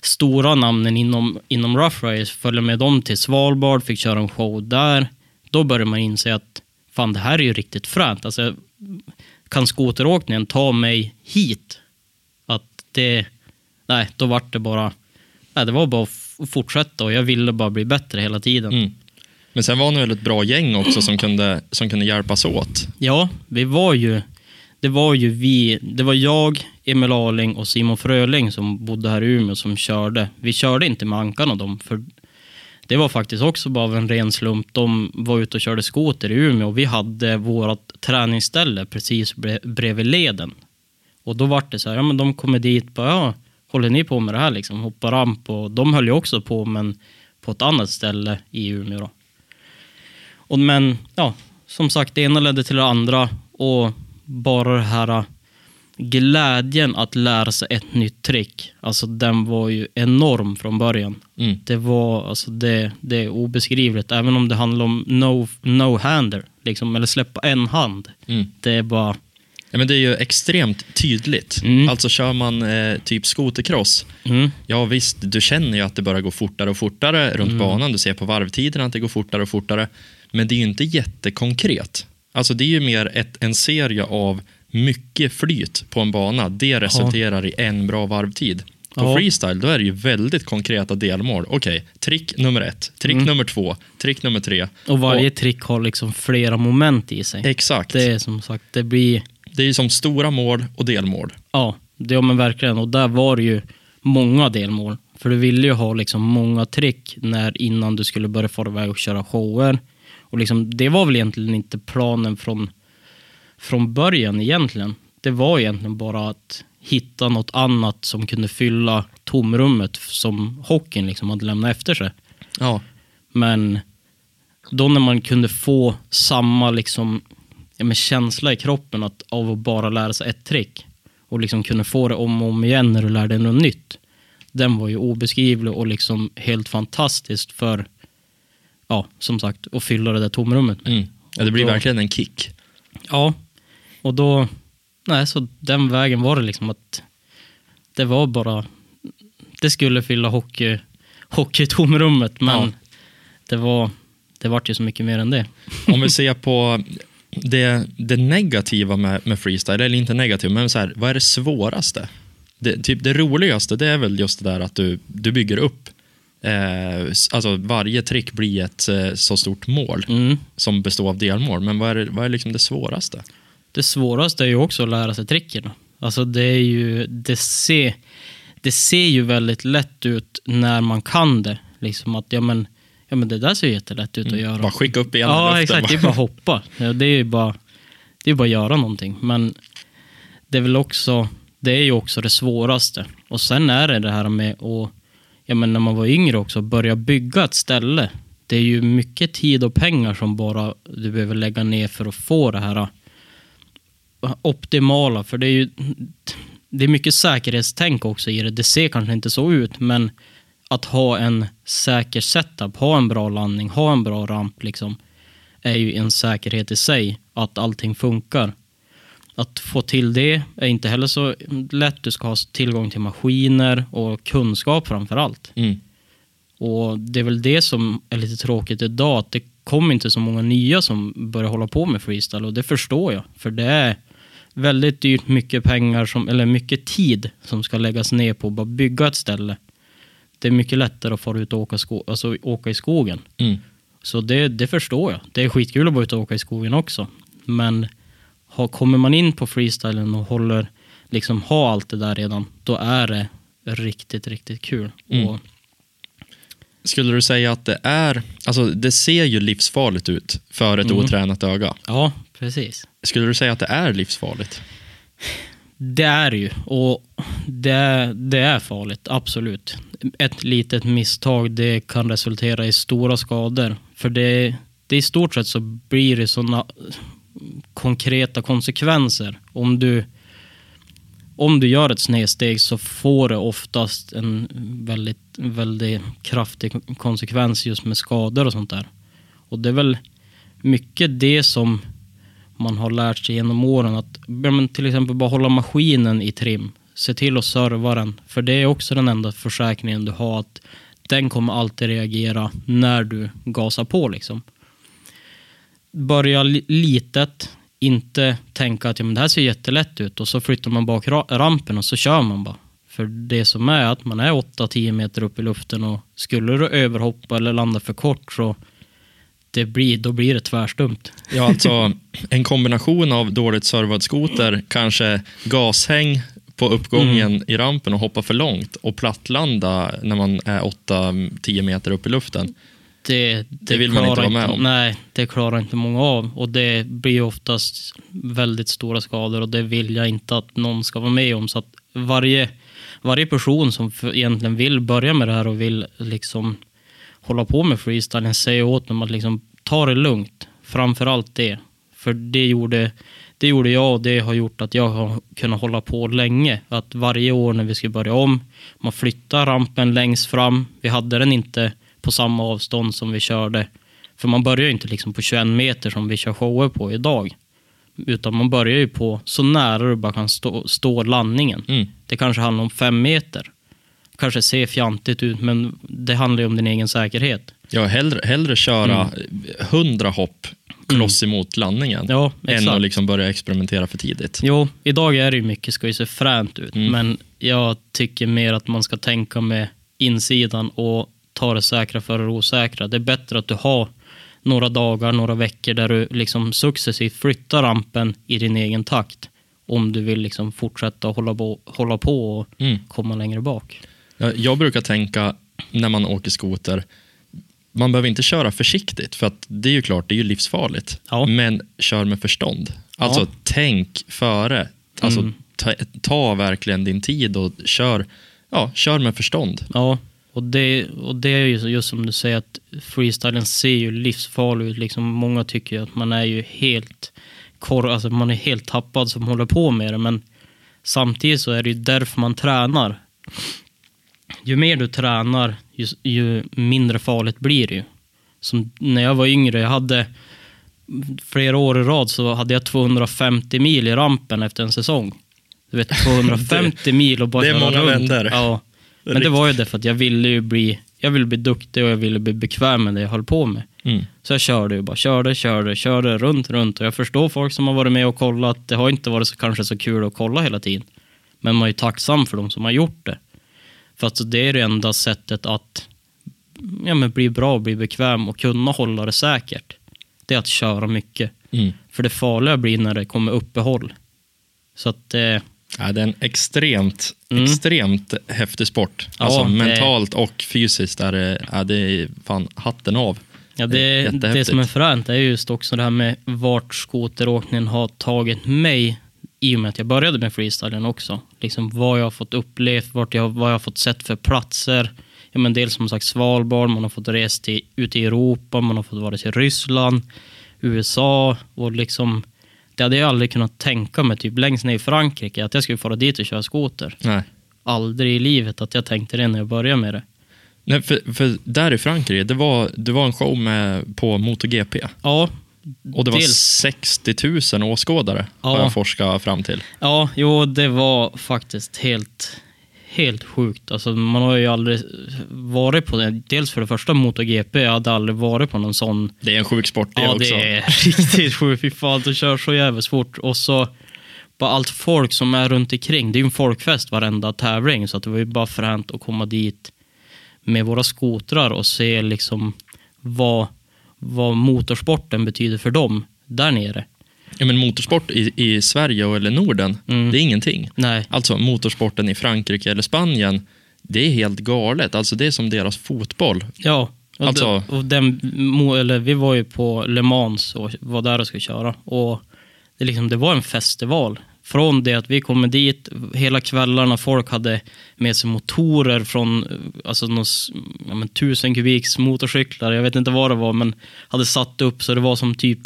stora namnen inom, inom Rough Race. följa med dem till Svalbard, fick köra en show där. Då började man inse att fan, det här är ju riktigt fränt. Alltså, kan skoteråkningen ta mig hit? Att det... Nej, då vart det bara... Nej, det var bara att fortsätta och jag ville bara bli bättre hela tiden. Mm. Men sen var ni väl ett bra gäng också som kunde, som kunde hjälpas åt? Ja, vi var ju... Det var ju vi... Det var jag, Emil Arling och Simon Fröling som bodde här i Umeå som körde. Vi körde inte med Ankan och dem, för det var faktiskt också bara av en ren slump. De var ute och körde skoter i Umeå och vi hade vårt träningsställe precis bre- bredvid leden. Och då var det så här, ja men de kommer dit, bara, ja, håller ni på med det här liksom? Hoppa ramp och de höll ju också på men på ett annat ställe i Umeå då. Och men, ja, som sagt, det ena ledde till det andra och bara det här glädjen att lära sig ett nytt trick, alltså den var ju enorm från början. Mm. Det var, alltså det, det är obeskrivligt, även om det handlar om no, no-hander, liksom, eller släppa en hand. Mm. Det är bara, Ja, men det är ju extremt tydligt. Mm. Alltså kör man eh, typ skotercross, mm, ja visst, du känner ju att det börjar gå fortare och fortare runt banan. Du ser på varvtiderna att det går fortare och fortare. Men det är ju inte jättekonkret. Alltså det är ju mer ett, en serie av mycket flyt på en bana. Det resulterar i en bra varvtid. På Ja. freestyle då är det ju väldigt konkreta delmål. Okej, trick nummer ett, trick Mm. nummer två, trick nummer tre. och varje trick har liksom flera moment i sig. Exakt. Det är som sagt, det blir, Det är ju som stora mål och delmål. ja, det, ja men verkligen. Och där var det ju många delmål. För du ville ju ha liksom många trick när, innan du skulle börja fara iväg och köra shower. Och liksom, det var väl egentligen inte planen från, från början egentligen. Det var egentligen bara att hitta något annat som kunde fylla tomrummet som hockeyn liksom hade lämnat efter sig. Ja. Men då när man kunde få samma liksom, ja, men känsla i kroppen att, av att bara lära sig ett trick och liksom kunde få det om och om igen när du lärde dig något nytt. Den var ju obeskrivlig och liksom helt fantastiskt för, ja, som sagt, att fylla det där tomrummet. Mm. ja det blir då- verkligen en kick. Ja, och då, nej, så den vägen var det liksom att det var bara, det skulle fylla hockey, hockeytomrummet, men Ja. det var, det vart ju så mycket mer än det. Om vi ser på det, det negativa med, med freestyle, eller inte negativt, men så här, vad är det svåraste? Det, typ det roligaste det är väl just det där att du, du bygger upp, eh, alltså varje trick blir ett eh, så stort mål Mm. som består av delmål. Men vad är, vad är liksom det svåraste? Det svåraste är ju också att lära sig tricken. Alltså det är ju, det ser, det ser ju väldigt lätt ut när man kan det. Liksom att, ja men, ja men det där ser ju jättelätt ut att göra. Bara skicka upp benen i Ja, luften. exakt. Det är bara hoppa. Det är ju bara, det är bara att göra någonting. Men det är väl också, det är ju också det svåraste. Och sen är det det här med att, ja men när man var yngre också, börja bygga ett ställe. Det är ju mycket tid och pengar som bara du behöver lägga ner för att få det här optimala, för det är ju det är mycket säkerhetstänk också i det. Det ser kanske inte så ut, men att ha en säker setup, ha en bra landning, ha en bra ramp, liksom, är ju en säkerhet i sig, att allting funkar. Att få till det är inte heller så lätt. Du ska ha tillgång till maskiner och kunskap framför allt. Mm. Och det är väl det som är lite tråkigt idag, att det kommer inte så många nya som börjar hålla på med freestyle och det förstår jag. För det är väldigt dyrt, mycket pengar, som, eller mycket tid som ska läggas ner på att bara bygga ett ställe. Det är mycket lättare att fara ut och åka, sko- alltså, åka i skogen. Mm. Så det, det förstår jag. Det är skitkul att vara ute och åka i skogen också. Men ha, kommer man in på freestylen och håller, liksom ha allt det där redan, då är det riktigt, riktigt kul. Mm. Och, Skulle du säga att det är, alltså det ser ju livsfarligt ut för ett Mm. otränat öga. ja, precis. Skulle du säga att det är livsfarligt? Det är ju. Och det, det är farligt, absolut. Ett litet misstag det kan resultera i stora skador. För det, det i stort sett så blir det sådana konkreta konsekvenser. Om du, om du gör ett snedsteg så får det oftast en väldigt, väldigt kraftig konsekvens just med skador och sånt där. Och det är väl mycket det som man har lärt sig genom åren att ja, men till exempel bara hålla maskinen i trim. Se till att serva den. För det är också den enda försäkringen du har att den kommer alltid reagera när du gasar på liksom. Börja litet, inte tänka att ja, men det här ser jättelätt ut och så flyttar man bak rampen och så kör man bara. För det som är att man är 8-10 meter upp i luften och skulle du överhoppa eller landa för kort så det blir, då blir det tvärstumt. Ja, alltså en kombination av dåligt servad skoter, kanske gashäng på uppgången Mm. i rampen och hoppa för långt och plattlanda när man är 8-10 meter upp i luften. Det, det, vill man inte vara med om. Nej, det klarar inte många av. Och det blir oftast väldigt stora skador och det vill jag inte att någon ska vara med om. Så att varje, varje person som egentligen vill börja med det här och vill liksom hålla på med freestylen säger åt dem att liksom ta det lugnt. Framför allt det. För det gjorde, det gjorde jag och det har gjort att jag har kunnat hålla på länge. Att varje år när vi ska börja om, man flyttar rampen längst fram. Vi hade den inte på samma avstånd som vi körde. För man börjar ju inte liksom på 21 meter som vi kör shower på idag. Utan man börjar ju på så nära du bara kan stå, stå landningen. Mm. Det kanske handlar om fem meter. Kanske ser fjantigt ut, men det handlar ju om din egen säkerhet. Ja, hellre, hellre köra 100 hopp kloss emot landningen Mm. Ja, än att liksom börja experimentera för tidigt. Jo, idag är det ju mycket, ska ju se fränt ut. Mm. Men jag tycker mer att man ska tänka med insidan och ta det säkra för det osäkra. Det är bättre att du har några dagar, några veckor där du liksom successivt flyttar rampen i din egen takt. Om du vill liksom fortsätta hålla på, hålla på och Mm. komma längre bak. Ja, Jag brukar tänka när man åker skoter, man behöver inte köra försiktigt för att det är ju klart, det är ju livsfarligt. Ja. Men kör med förstånd. Alltså Ja. tänk före. Alltså Mm. ta, ta verkligen din tid och kör, ja, kör med förstånd. Ja, och det, och det är ju just som du säger att freestylen ser ju livsfarlig ut. Liksom, många tycker att man är ju helt kor, alltså man är helt tappad som håller på med det. Men samtidigt så är det ju därför man tränar. Ju mer du tränar, ju, ju mindre farligt blir det ju. Som när jag var yngre, jag hade flera år i rad så hade jag 250 mil i rampen efter en säsong. Du vet <laughs> 250 mil och bara det är köra många runt. vändor. Ja. Men det var ju det för att jag ville ju bli, jag ville bli duktig och jag ville bli bekväm med det jag höll på med. Mm. Så jag körde ju bara, körde, körde, körde runt, runt. Och jag förstår folk som har varit med och kollat. Det har inte varit så, kanske så kul att kolla hela tiden. Men man är ju tacksam för de som har gjort det. För att det är det enda sättet att ja, men bli bra, bli bekväm och kunna hålla det säkert. Det är att köra mycket. Mm. För det farliga blir när det kommer uppehåll. Så att eh, Ja, det är en extremt, Mm. extremt häftig sport. Ja, alltså det- mentalt och fysiskt är det, ja, det är fan hatten av. Ja, Det är det, det som är fränt är just också det här med vart skoteråkningen har tagit mig i och med att jag började med freestylen också. Liksom vad jag har fått upplevt, vart jag, vad jag har fått sett för platser. Ja, men dels som sagt Svalbard, man har fått resa till, ut i Europa, man har fått vara till Ryssland, USA och liksom Det hade jag aldrig kunnat tänka mig, typ längst ner i Frankrike, att jag skulle fara dit och köra skoter. Nej. Aldrig i livet att jag tänkte det när jag började med det. Nej, för, för där i Frankrike, det var, det var en show med, på MotoGP. Ja, Och det var Dels- 60 000 åskådare, har Ja. jag forskat fram till. Ja, jo, det var faktiskt helt, helt sjukt. Alltså, man har ju aldrig varit på det. Dels för det första MotoGP, jag hade aldrig varit på någon sån. Det är en sjuk sport det ja, också. det är <laughs> riktigt sjukt. Fy fan, de kör så jävligt fort. Och så bara allt folk som är runt omkring. Det är ju en folkfest varenda tävling, så att det var ju bara fränt att komma dit med våra skotrar och se liksom vad, vad motorsporten betyder för dem där nere. Ja, men motorsport i, i Sverige eller Norden, Mm. det är ingenting. Nej, Alltså motorsporten i Frankrike eller Spanien, det är helt galet. Alltså det är som deras fotboll. Ja, och, Alltså- det, och den, eller, vi var ju på Le Mans och var där och skulle köra. Och det, liksom, det var en festival. Från det att vi kommer dit, hela kvällarna, folk hade med sig motorer från alltså, någon, ja, men, tusen kubiks motorcyklar, jag vet inte vad det var, men hade satt upp så det var som typ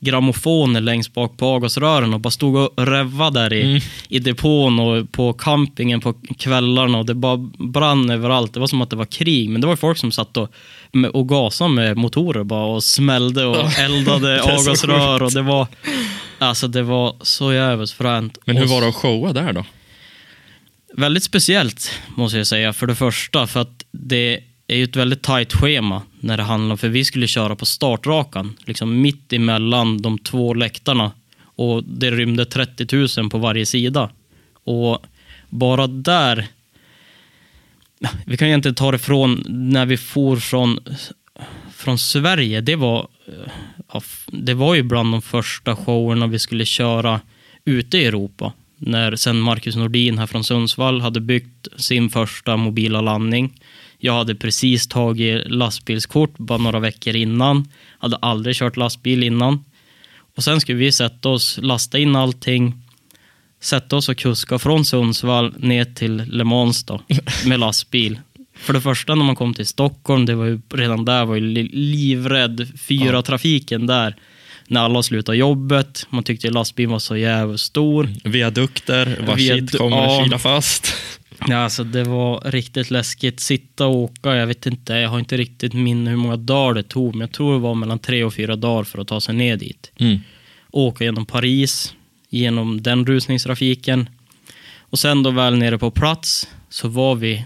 grammofoner längst bak på avgasrören och bara stod och revvade där i, Mm. i depån och på campingen på kvällarna och det bara brann överallt. Det var som att det var krig, men det var folk som satt och, med, och gasade med motorer bara och smällde och eldade <laughs> avgasrör och det var, alltså det var så jävligt fränt. Men hur var det att showa där då? Väldigt speciellt, måste jag säga. För det första, för att det är ju ett väldigt tajt schema när det handlar för vi skulle köra på startrakan, liksom mitt emellan de två läktarna. Och det rymde 30 000 på varje sida. Och bara där, vi kan egentligen ta det från när vi for från, från Sverige. Det var, ja, det var ju bland de första showerna vi skulle köra ute i Europa. När sen Marcus Nordin här från Sundsvall hade byggt sin första mobila landning. Jag hade precis tagit lastbilskort bara några veckor innan. Hade aldrig kört lastbil innan. Och sen skulle vi sätta oss, lasta in allting, sätta oss och kuska från Sundsvall ner till Le Mans då, <laughs> med lastbil. För det första när man kom till Stockholm, det var ju, redan där var ju li- livrädd fyra trafiken där. När alla slutade jobbet, man tyckte lastbilen var så jävligt stor. Viadukter, vad Viadu- shit kommer ja. kila fast. <laughs> Ja, alltså det var riktigt läskigt. Sitta och åka, jag vet inte, jag har inte riktigt minne hur många dagar det tog, men jag tror det var mellan tre och fyra dagar för att ta sig ner dit. Mm. åka genom Paris, genom den rusningstrafiken. Och sen då väl nere på plats så var vi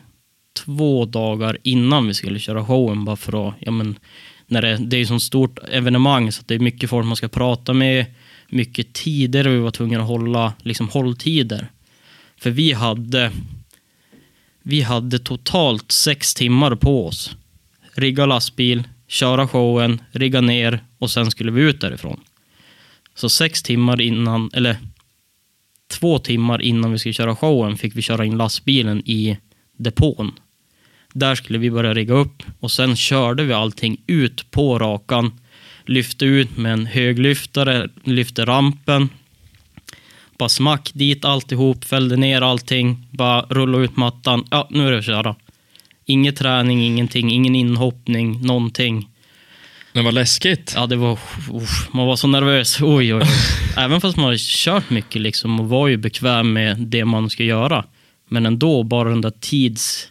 två dagar innan vi skulle köra showen bara för att, ja men, när det, det är ju så stort evenemang så att det är mycket folk man ska prata med, mycket tider och vi var tvungna att hålla liksom hålltider. För vi hade, vi hade totalt sex timmar på oss. Rigga lastbil, köra showen, rigga ner och sen skulle vi ut därifrån. Så sex timmar innan, eller två timmar innan vi skulle köra showen fick vi köra in lastbilen i depån. Där skulle vi börja rigga upp och sen körde vi allting ut på rakan. Lyfte ut med en höglyftare, lyfte rampen. Bara smack dit alltihop, fällde ner allting, bara rulla ut mattan. Ja, nu är det att köra. Ingen träning, ingenting, ingen inhoppning, någonting. Men vad läskigt. Ja, det var... Uff, man var så nervös. Oj, oj, oj. <laughs> Även fast man hade kört mycket liksom och var ju bekväm med det man ska göra. Men ändå, bara den där tids,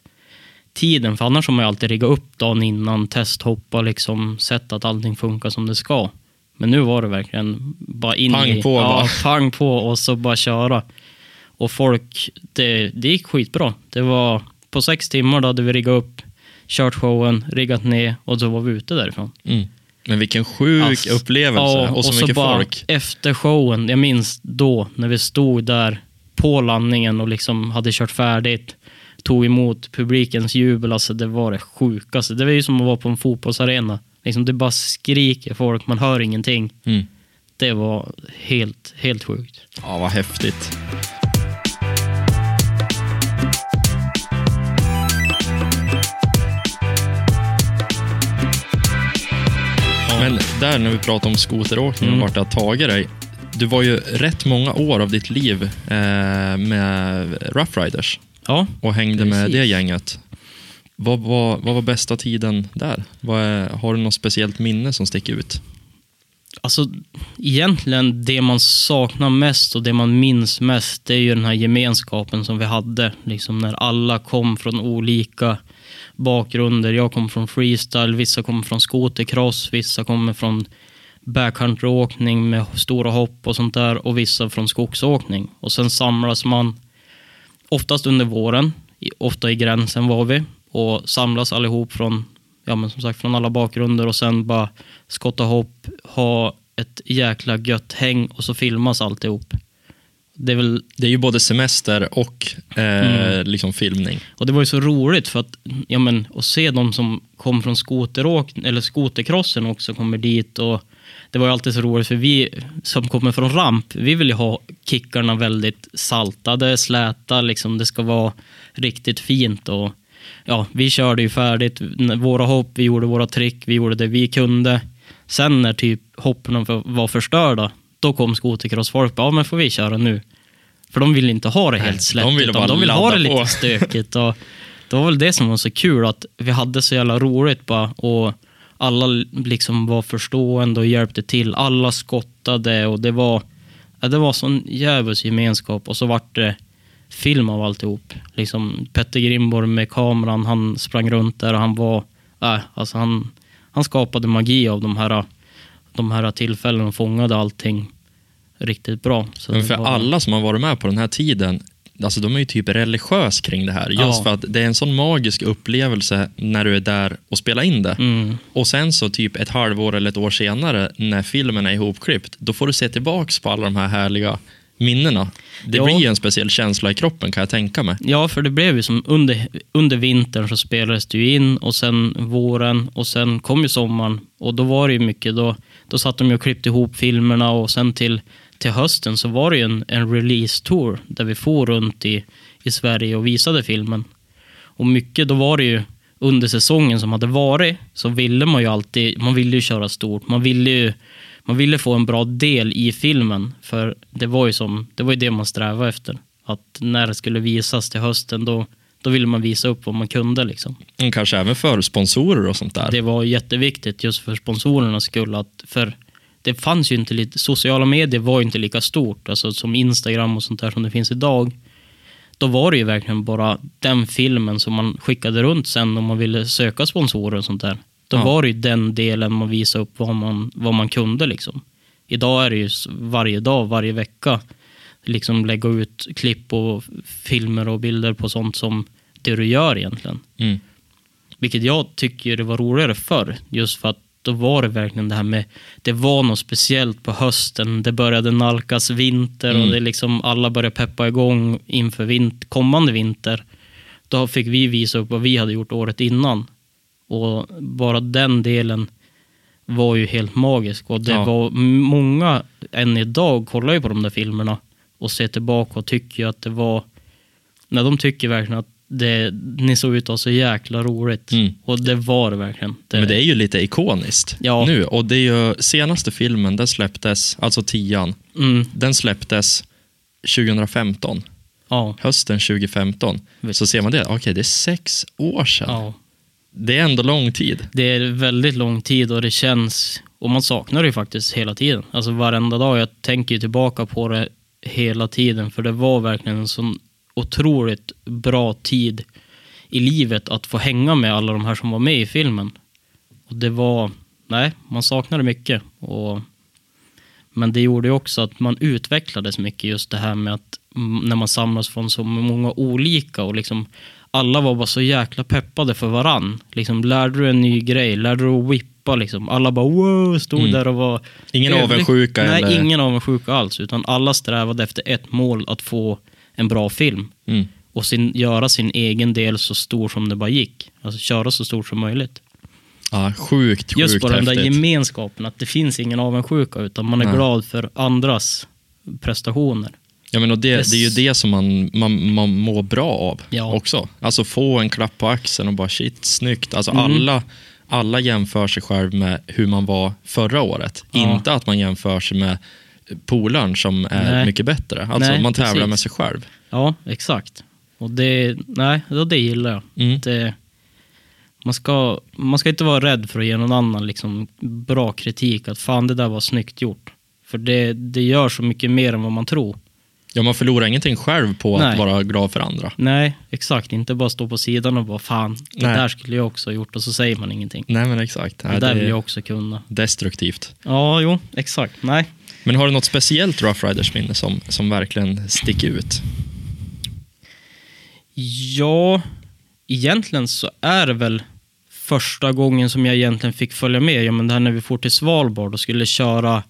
tiden. För annars har man ju alltid riggat upp dagen innan, testhoppa, liksom, sett att allting funkar som det ska. Men nu var det verkligen bara in Pang i... på ja, bara. <laughs> pang på och så bara köra. Och folk, det, det gick skitbra. Det var på sex timmar då hade vi riggat upp, kört showen, riggat ner och så var vi ute därifrån. Mm. Men vilken sjuk Alltså, upplevelse ja, och så mycket bara folk. Efter showen, jag minns då när vi stod där på landningen och liksom hade kört färdigt, tog emot publikens jubel, alltså det var det sjukaste. Det var ju som att vara på en fotbollsarena. Liksom det bara skriker folk, man hör ingenting. Mm. Det var helt, helt sjukt. Ja, vad häftigt. Men där när vi pratar om skoteråkning och Mm. vart det har tagit dig. Du var ju rätt många år av ditt liv eh, med Rough Riders Ja, och hängde med Precis. det gänget. Vad var, vad var bästa tiden där? Är, har du något speciellt minne som sticker ut? Alltså, egentligen det man saknar mest och det man minns mest, det är ju den här gemenskapen som vi hade. Liksom när alla kom från olika bakgrunder. Jag kommer från freestyle, vissa kommer från skotercross, vissa kommer från backcountryåkning med stora hopp och sånt där och vissa från skogsåkning. Och sen samlas man oftast under våren, ofta i gränsen var vi, och samlas allihop från, ja men som sagt från alla bakgrunder och sen bara skotta hopp, ha ett jäkla gött häng och så filmas alltihop. Det är väl Det är ju både semester och eh, liksom filmning. Och det var ju så roligt för att, ja men, att se de som kom från skoteråk, eller skotercrossen också kommer dit och det var ju alltid så roligt för vi som kommer från ramp, vi vill ju ha kickarna väldigt saltade, släta, liksom det ska vara riktigt fint och ja, vi körde ju färdigt våra hopp, vi gjorde våra trick, vi gjorde det vi kunde. Sen när typ hoppen var förstörda, då kom skotercrossfolk, ja men får vi köra nu? För de vill inte ha det helt slätt, de vill utan bara de vill ha det lite på. <laughs> stökigt. Och det var väl det som var så kul, att vi hade så jävla roligt bara. Och alla liksom var förstående och hjälpte till. Alla skottade och det var, ja, det var sån djävulsk gemenskap. Och så vart det film av alltihop. Liksom Petter Grimborg med kameran, han sprang runt där och han var, äh, alltså han, han skapade magi av de här, de här tillfällena fångade allting riktigt bra. Men för var- alla som har varit med på den här tiden, alltså de är ju typ religiös kring det här. Just Ja. för att det är en sån magisk upplevelse när du är där och spelar in det. Mm. Och sen så typ ett halvår eller ett år senare, när filmen är ihopklippt, då får du se tillbaks på alla de här härliga minnena. Det Ja. blir ju en speciell känsla i kroppen kan jag tänka mig. Ja, för det blev ju som under, under vintern så spelades det ju in och sen våren och sen kom ju sommaren och då var det ju mycket, då, då satt de och klippte ihop filmerna och sen till, till hösten så var det ju en, en release-tour där vi for runt i, i Sverige och visade filmen. Och mycket, då var det ju under säsongen som hade varit så ville man ju alltid, man ville ju köra stort, man ville ju man ville få en bra del i filmen, för det var ju, som, det, var ju det man strävade efter. Att när det skulle visas till hösten, då, då ville man visa upp vad man kunde. Liksom. Mm, Kanske även för sponsorer och sånt där. Det var jätteviktigt just för sponsorernas skull. Att, för det fanns ju inte lite, sociala medier var ju inte lika stort, alltså som Instagram och sånt där som det finns idag. Då var det ju verkligen bara den filmen som man skickade runt sen om man ville söka sponsorer och sånt där. Då Ja. var det ju den delen man visade upp vad man, vad man kunde liksom. Idag är det ju varje dag, varje vecka, liksom lägga ut klipp och filmer och bilder på sånt som det du gör egentligen. Mm. Vilket jag tycker det var roligare förr. Just för att då var det verkligen det här med, det var något speciellt på hösten. Det började nalkas vinter Mm. och det liksom alla började peppa igång inför vint, kommande vinter. Då fick vi visa upp vad vi hade gjort året innan. Och bara den delen var ju helt magisk. Och det Ja. var många än idag kollar ju på de där filmerna och ser tillbaka och tycker att det var, när de tycker verkligen att det, ni såg ut att ha så jäkla roligt. Mm. Och det var det verkligen. Det, Men det är ju lite ikoniskt Ja. nu. Och det är ju senaste filmen, den släpptes, alltså tian, mm, den släpptes 2015. ja, Hösten 2015. Visst. Så ser man det, okej det är sex år sedan. ja. Det är ändå lång tid. Det är väldigt lång tid och det känns, och man saknar det ju faktiskt hela tiden. Alltså varenda dag. Jag tänker ju tillbaka på det hela tiden för det var verkligen en sån otroligt bra tid i livet att få hänga med alla de här som var med i filmen. Och det var, nej, man saknade mycket. Och, men det gjorde ju också att man utvecklades mycket just det här med att mm, när man samlas från så många olika och liksom alla var bara så jäkla peppade för varann. Liksom, lärde du en ny grej, lärde du att whippa liksom. Alla bara wow, stod Mm. där och var... Ingen avundsjuka Nej, eller... ingen avundsjuka alls. Utan alla strävade efter ett mål, att få en bra film. Mm. Och sin, göra sin egen del så stor som det bara gick. Alltså köra så stort som möjligt. Ja, sjukt, sjukt Just bara den där häftigt. gemenskapen, att det finns ingen avundsjuka, utan man är Nej. glad för andras prestationer. Ja, men och det, det är ju det som man, man, man mår bra av Ja. också. Alltså få en klapp på axeln och bara shit, snyggt. Alltså Mm. alla, alla jämför sig själv med hur man var förra året. Ja. Inte att man jämför sig med polaren som är Nej. mycket bättre. Alltså Nej, man tävlar precis. med sig själv. Ja, exakt. Och det, nej, det, gillar jag. Mm. Det, man ska, man ska inte vara rädd för att ge någon annan liksom bra kritik. Att fan, det där var snyggt gjort. För det, det gör så mycket mer än vad man tror. Ja, man förlorar ingenting själv på Nej. att vara glad för andra. Nej, exakt. Inte bara stå på sidan och bara fan, det Nej. där skulle jag också ha gjort och så säger man ingenting. Nej, men exakt. Det Nej, där det vill jag också kunna. destruktivt. Ja, jo, exakt. Nej. Men har du något speciellt Rough Riders-minne som, som verkligen sticker ut? Ja, egentligen så är det väl första gången som jag egentligen fick följa med. Ja, men det här när vi får till Svalbard och skulle köra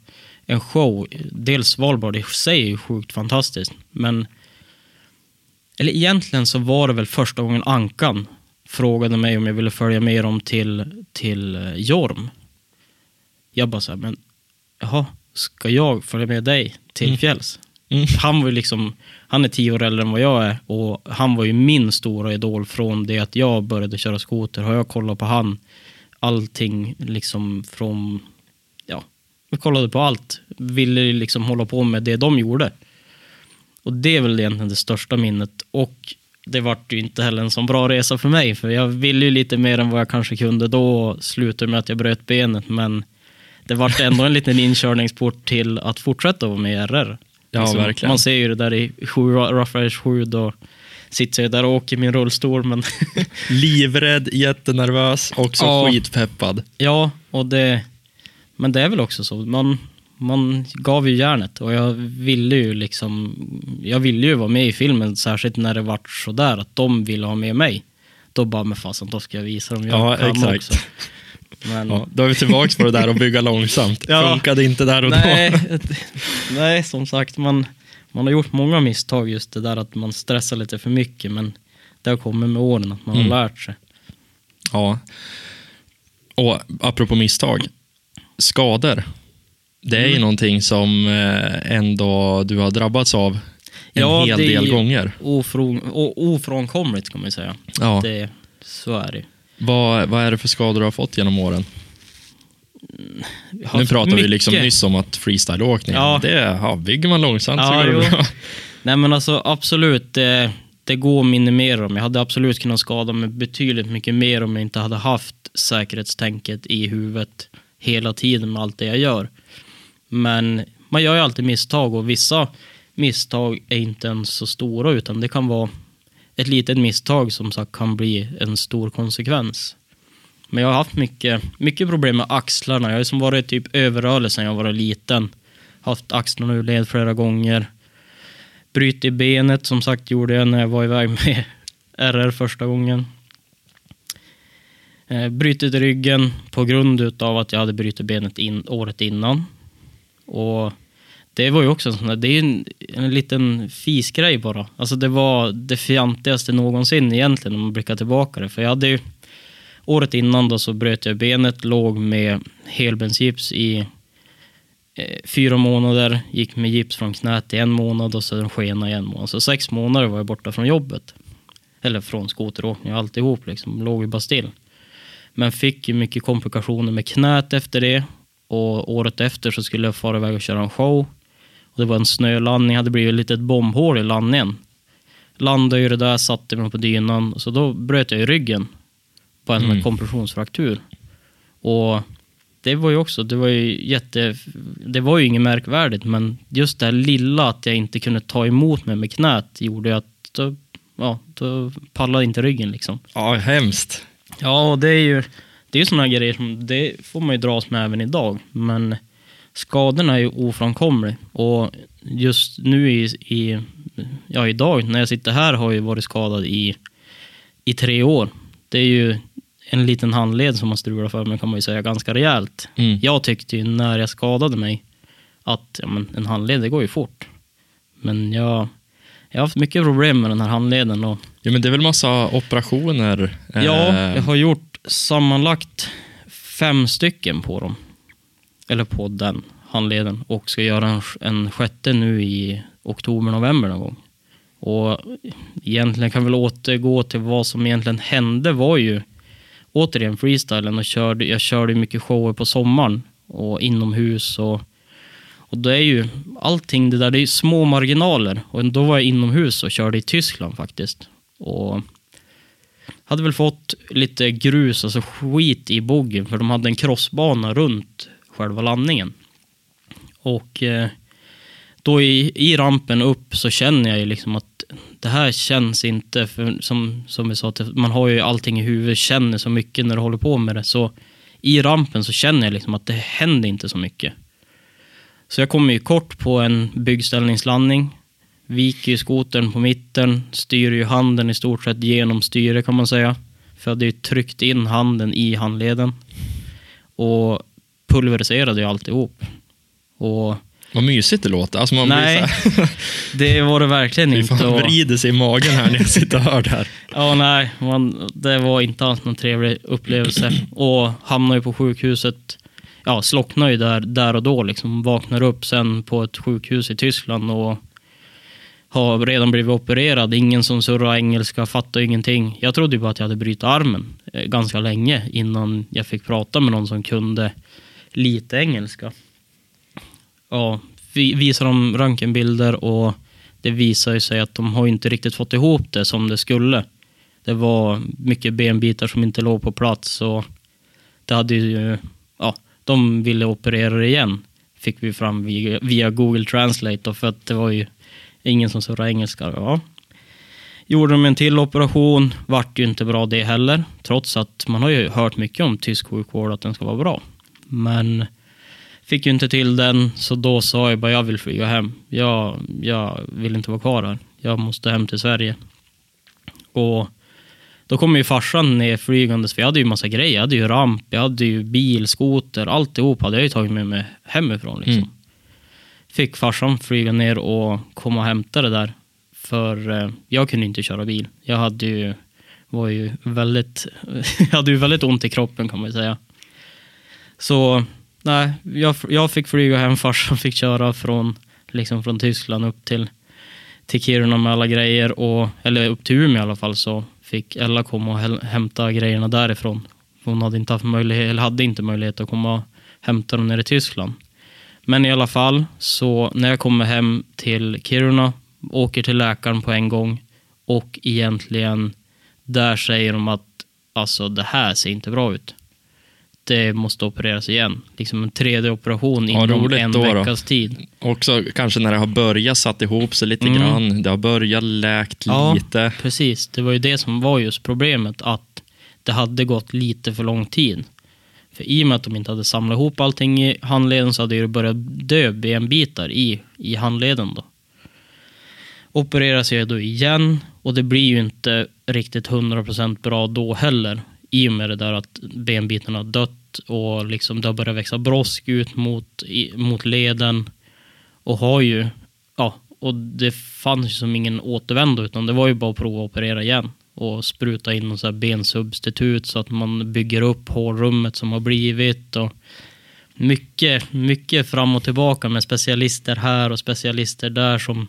en show. Dels Svalbard i sig är ju sjukt fantastiskt, men eller egentligen så var det väl första gången Ankan frågade mig om jag ville följa med dem till, till eh, Jorm. Jag bara så här, men jaha, ska jag följa med dig till Mm. fjälls? Mm. Han var ju liksom, han är tio år äldre än vad jag är och han var ju min stora idol från det att jag började köra skoter. Har jag kollat på han, allting liksom från, kollade på allt. Ville liksom hålla på med det de gjorde. Och det är väl egentligen det största minnet. Och det vart ju inte heller en så bra resa för mig, för jag ville ju lite mer än vad jag kanske kunde då och slutade med att jag bröt benet, men det vart ändå en liten inkörningsport till att fortsätta vara med i RR. Ja, Liksom, verkligen. Man ser ju det där i Riders 7, då sitter jag där och åker i min rullstol, men <laughs> Livrädd, jättenervös och så Ja. skitpeppad. ja, och det, men det är väl också så. Man, man gav ju järnet och jag ville ju liksom, jag ville ju vara med i filmen, särskilt när det vart sådär att de ville ha med mig. Då bara, men fasen, då ska jag visa dem jag Ja, kan exakt. också. Men, Ja, då är vi tillbaka på det där att bygga långsamt. <laughs> Ja. Funkade inte där och nej, då. <laughs> nej, som sagt, man, man har gjort många misstag just det där att man stressar lite för mycket, men det har kommit med åren att man Mm. har lärt sig. Ja. Och apropå misstag. Skador. Det är ju Mm. någonting som eh, ändå du har drabbats av en Ja, hel det är del ju- gånger. Ofrån, o- ofrånkomligt kan man ju säga. Ja. Det, så är det. Vad, vad är det för skador du har fått genom åren? Har Nu pratar vi liksom mycket- nyss om att freestyleåkning, Ja. det är, ja, bygger man långsamt så Ja, går det bra. Nej men alltså absolut, det, det går att minimera dem. Jag hade absolut kunnat skada mig betydligt mycket mer om jag inte hade haft säkerhetstänket i huvudet hela tiden med allt det jag gör. Men man gör ju alltid misstag och vissa misstag är inte ens så stora utan det kan vara ett litet misstag som sagt kan bli en stor konsekvens. Men jag har haft mycket, mycket problem med axlarna. Jag har som varit typ överrörlig sedan jag var liten. Haft axlarna ur led flera gånger. Brutit benet som sagt gjorde jag när jag var iväg med <laughs> RR första gången. Eh, brutit ryggen på grund av att jag hade brutit benet in, året innan. Och det var ju också en sån där, det är en, en liten fisgrej bara. Alltså det var det fjantigaste någonsin egentligen om man blickar tillbaka det. För jag hade ju, året innan då så bröt jag benet, låg med helbensgips i eh, fyra månader, gick med gips från knät i en månad och sen skena i en månad. Så sex månader var jag borta från jobbet. Eller från skoteråkning och alltihop liksom, låg ju bara still. Men fick ju mycket komplikationer med knät efter det. Och året efter så skulle jag fara iväg och köra en show. Och det var en snölandning, hade blivit ett litet bombhål i landningen. Landade ju det där, satte mig på dynan. Så då bröt jag i ryggen på en Mm. kompressionsfraktur. Och det var ju också, det var ju jätte, det var ju inget märkvärdigt, men just det här lilla att jag inte kunde ta emot mig med knät gjorde ju att då, ja, då pallade inte ryggen liksom. Ja, hemskt. Ja, och det är ju det är sådana grejer som det får man ju dras med även idag. Men skadorna är ju ofrånkomliga. Och just nu i, i, ja idag när jag sitter här har jag varit skadad i, i tre år. Det är ju en liten handled som har strulat för mig kan man ju säga ganska rejält. Mm. Jag tyckte ju när jag skadade mig att ja, men en handled, det går ju fort. Men jag, jag har haft mycket problem med den här handleden och Ja, men det är väl massa operationer? Eh, ja, jag har gjort sammanlagt fem stycken på dem. Eller på den handleden. Och ska göra en, en sjätte nu i oktober, november någon gång. Och egentligen kan vi väl återgå till vad som egentligen hände var ju återigen freestylen och körde, jag körde mycket shower på sommaren och inomhus och, och det är ju allting det där, det är små marginaler och då var jag inomhus och körde i Tyskland faktiskt. Och hade väl fått lite grus, alltså skit i boggen, för de hade en crossbana runt själva landningen. Och eh, då i, i rampen upp så känner jag ju liksom att det här känns inte, för som, som vi sa, att man har ju allting i huvudet, känner så mycket när du håller på med det. Så i rampen så känner jag liksom att det händer inte så mycket. Så jag kommer ju kort på en byggställningslandning, viker ju skotern på mitten, styr ju handen i stort sett genom styret kan man säga. För jag hade ju tryckt in handen i handleden. Och pulveriserade ju alltihop. Och Vad mysigt det låter. Alltså man nej, <laughs> det var det verkligen inte. fan, Och, vrider sig i magen här när jag sitter och hör det här. <laughs> ja, nej, man, det var inte alls någon trevlig upplevelse. Och hamnade ju på sjukhuset. Ja, slocknade ju där, där och då liksom. Vaknar upp sen på ett sjukhus i Tyskland och har redan blivit opererad. Ingen som surrar engelska, fattar ingenting. Jag trodde ju bara att jag hade brutit armen eh, ganska länge innan jag fick prata med någon som kunde lite engelska. Ja, vi visar dem röntgenbilder och det visar ju sig att de har inte riktigt fått ihop det som det skulle. Det var mycket benbitar som inte låg på plats och det hade ju, ja, de ville operera det igen. Fick vi fram via, via Google Translate då, för att det var ju ingen som surrade engelska. Ja. Gjorde de en till operation, vart ju inte bra det heller. Trots att man har ju hört mycket om tysk sjukvård, att den ska vara bra. Men fick ju inte till den, så då sa jag bara jag vill flyga hem. Jag, jag vill inte vara kvar här. Jag måste hem till Sverige. Och då kom ju farsan ner flygandes, för jag hade ju massa grejer. Jag hade ju ramp, jag hade ju bil, skoter, alltihop hade jag ju tagit med mig hemifrån. Liksom. Mm. Fick farsan flyga ner och komma och hämta det där. För eh, jag kunde inte köra bil. Jag hade ju, var ju väldigt, <laughs> hade ju väldigt ont i kroppen kan man säga. Så nej, jag, jag fick flyga hem, <laughs> farsan fick köra från, liksom från Tyskland upp till, till Kiruna med alla grejer. Och, eller upp till Umeå i alla fall så fick Ella komma och hämta grejerna därifrån. Hon hade inte, haft möjlighet, eller hade inte möjlighet att komma och hämta dem nere i Tyskland. Men i alla fall, så när jag kommer hem till Kiruna, åker till läkaren på en gång och egentligen där säger de att alltså det här ser inte bra ut. Det måste opereras igen. Liksom en 3D-operation Ja, inom en då då. veckas tid. Också kanske när det har börjat satt ihop sig lite Mm. grann. Det har börjat läkt Ja. lite. Precis, det var ju det som var just problemet, att det hade gått lite för lång tid. För i och med att de inte hade samlat ihop allting i handleden så hade det börjat dö benbitar i, i handleden då. Opereras jag då igen och det blir ju inte riktigt 100% bra då heller. I och med det där att benbitarna har dött och liksom det har börjat växa brosk ut mot, i, mot leden. Och har ju, ja, och det fanns ju som ingen återvändo utan det var ju bara att prova att operera igen. Och spruta in någon så bensubstitut så att man bygger upp hålrummet som har blivit. Och mycket, mycket fram och tillbaka med specialister här och specialister där som...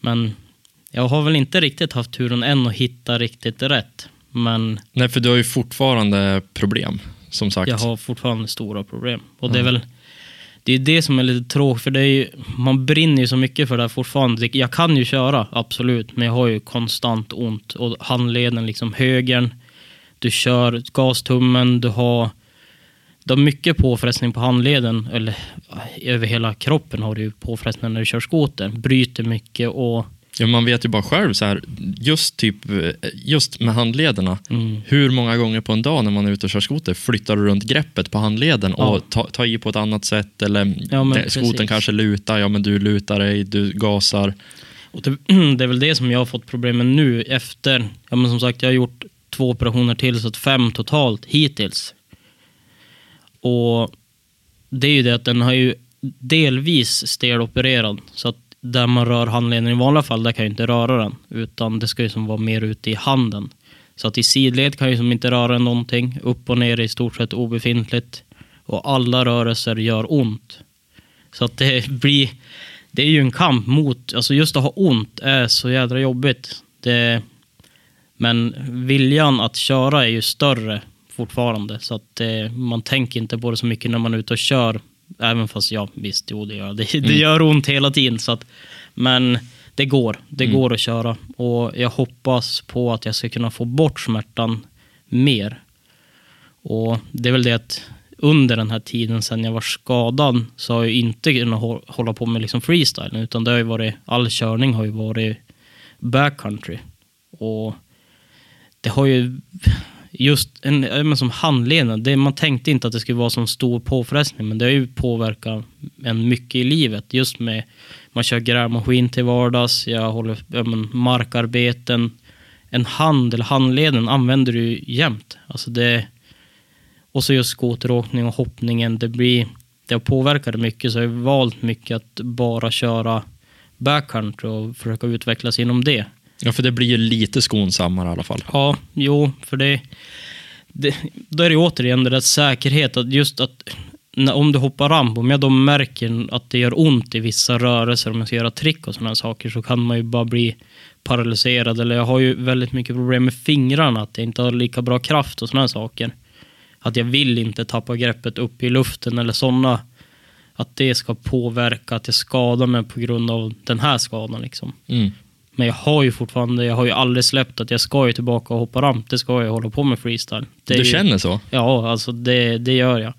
Men jag har väl inte riktigt haft turen än att hitta riktigt rätt. Men Nej, för du har ju fortfarande problem, som sagt. jag har fortfarande stora problem. Och det är väl det är det som är lite tråkigt, för det är ju, man brinner ju så mycket för det här fortfarande. Jag kan ju köra, absolut, men jag har ju konstant ont. Och handleden, liksom högern, du kör gastummen, du har, du har mycket påfrestning på handleden, eller över hela kroppen har du ju påfrestning när du kör skoter. Bryter mycket och Ja, man vet ju bara själv, så här, just, typ, just med handlederna. mm, Hur många gånger på en dag när man är ute och kör skoter flyttar du runt greppet på handleden Ja. och tar ta i på ett annat sätt? Eller Ja, precis. kanske lutar, ja men du lutar dig, du gasar. Och det, <clears throat> det är väl det som jag har fått problem med nu efter, ja men som sagt jag har gjort två operationer till så att fem totalt hittills. Och det är ju det att den har ju delvis stelopererad så att där man rör handleden i vanliga fall, där kan jag inte röra den utan det ska ju som vara mer ute i handen. Så att i sidled kan jag som inte röra någonting, upp och ner är i stort sett obefintligt och alla rörelser gör ont. Så att det blir det är ju en kamp mot, alltså just att ha ont är så jädra jobbigt. Det, men viljan att köra är ju större fortfarande. Så att det, man tänker inte på det så mycket när man är ute och kör. Även fast, ja visst, jo det gör det. Det Mm. gör ont hela tiden. Så att, men det går. Det Mm. går att köra. Och jag hoppas på att jag ska kunna få bort smärtan mer. Och det är väl det att under den här tiden sen jag var skadad så har jag inte kunnat hå- hålla på med liksom freestyle. Utan det har ju varit, all körning har ju varit backcountry. Och det har ju just en, men som handleden, det, man tänkte inte att det skulle vara så stor påfrestning, men det har ju påverkat en mycket i livet. Just med, man kör grävmaskin till vardags, jag håller jag men, markarbeten. En hand eller handleden använder du ju jämt. Alltså det, och så just skoteråkning och hoppningen, det blir, det har påverkat det mycket, så jag har valt mycket att bara köra backcountry och försöka utvecklas inom det. Ja, för det blir ju lite skonsammare i alla fall. Ja, jo, för det, det... Då är det återigen det där säkerhet, att just att när, om du hoppar ramp, om jag då märker att det gör ont i vissa rörelser, om jag ska göra trick och sådana saker, så kan man ju bara bli paralyserad. Eller jag har ju väldigt mycket problem med fingrarna, att jag inte har lika bra kraft och sådana saker. Att jag vill inte tappa greppet upp i luften eller sådana. Att det ska påverka att jag skadar mig på grund av den här skadan liksom. Mm. Men jag har ju fortfarande, jag har ju aldrig släppt att jag ska ju tillbaka och hoppa ramp. Det ska jag hålla på med freestyle. Det Du ju- känner så? Ja, alltså det, det gör jag.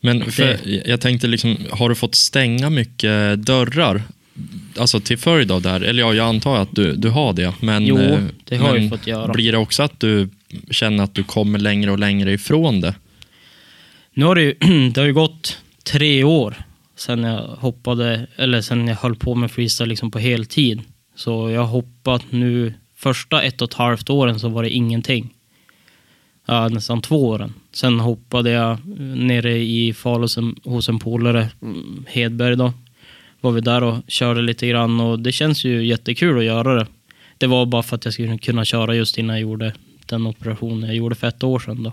Men för, jag tänkte liksom, har du fått stänga mycket dörrar? Alltså till följd av det här? Eller ja, jag antar att du, du har det. Men, Jo, eh, det har jag men ju fått göra. Blir det också att du känner att du kommer längre och längre ifrån det? Nu har det ju, <clears throat> det har ju gått tre år sen jag hoppade, eller sen jag höll på med freestyle liksom på heltid. Så jag har hoppat nu, första ett och ett halvt åren så var det ingenting. Ja, nästan två åren. Sen hoppade jag eh, nere i Falun hos en polare, mm, Hedberg då. Var vi där och körde lite grann och det känns ju jättekul att göra det. Det var bara för att jag skulle kunna köra just innan jag gjorde den operationen jag gjorde för ett år sedan då.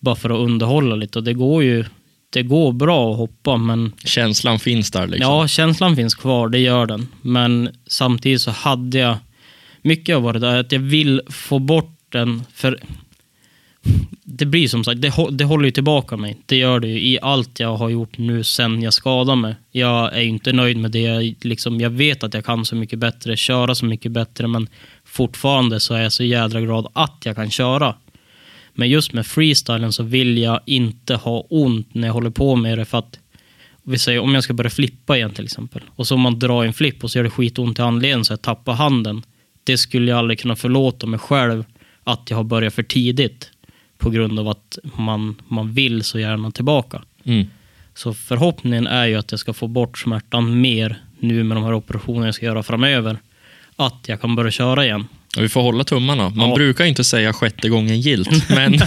Bara för att underhålla lite och det går ju, det går bra att hoppa men Känslan finns där liksom? Ja, känslan finns kvar, det gör den. Men samtidigt så hade jag, mycket har varit där, att jag vill få bort den, för det blir som sagt, det, det håller ju tillbaka mig. Det gör det ju i allt jag har gjort nu sen jag skadade mig. Jag är ju inte nöjd med det. Jag, liksom, jag vet att jag kan så mycket bättre, köra så mycket bättre, men fortfarande så är jag så jädra glad att jag kan köra. Men just med freestylen så vill jag inte ha ont när jag håller på med det för att vi säger om jag ska börja flippa igen till exempel och så om man drar en flipp och så gör det skitont i handleden så jag tappar handen. Det skulle jag aldrig kunna förlåta mig själv att jag har börjat för tidigt på grund av att man, man vill så gärna tillbaka. Mm. Så förhoppningen är ju att jag ska få bort smärtan mer nu med de här operationerna jag ska göra framöver. Att jag kan börja köra igen. Vi får hålla tummarna. Man Ja. brukar inte säga sjätte gången gilt, <laughs> men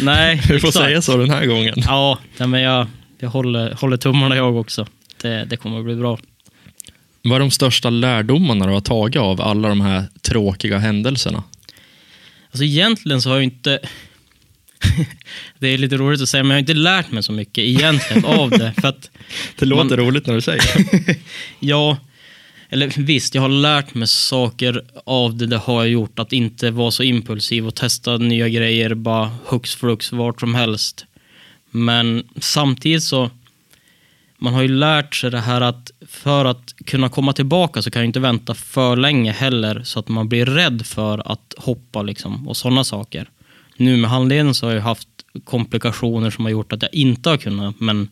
Nej, <laughs> vi får exakt. säga så den här gången. Ja, men jag, jag håller, håller tummarna jag också. Det, det kommer att bli bra. Vad är de största lärdomarna du har tagit av alla de här tråkiga händelserna? Alltså egentligen så har jag inte... <laughs> det är lite roligt att säga, men jag har inte lärt mig så mycket egentligen av det. För att Det låter roligt när du säger ja, eller visst, jag har lärt mig saker av det, det har jag gjort. Att inte vara så impulsiv och testa nya grejer bara hux flux vart som helst. Men samtidigt så, man har ju lärt sig det här att för att kunna komma tillbaka så kan jag inte vänta för länge heller så att man blir rädd för att hoppa liksom och sådana saker. Nu med handleden så har jag haft komplikationer som har gjort att jag inte har kunnat, men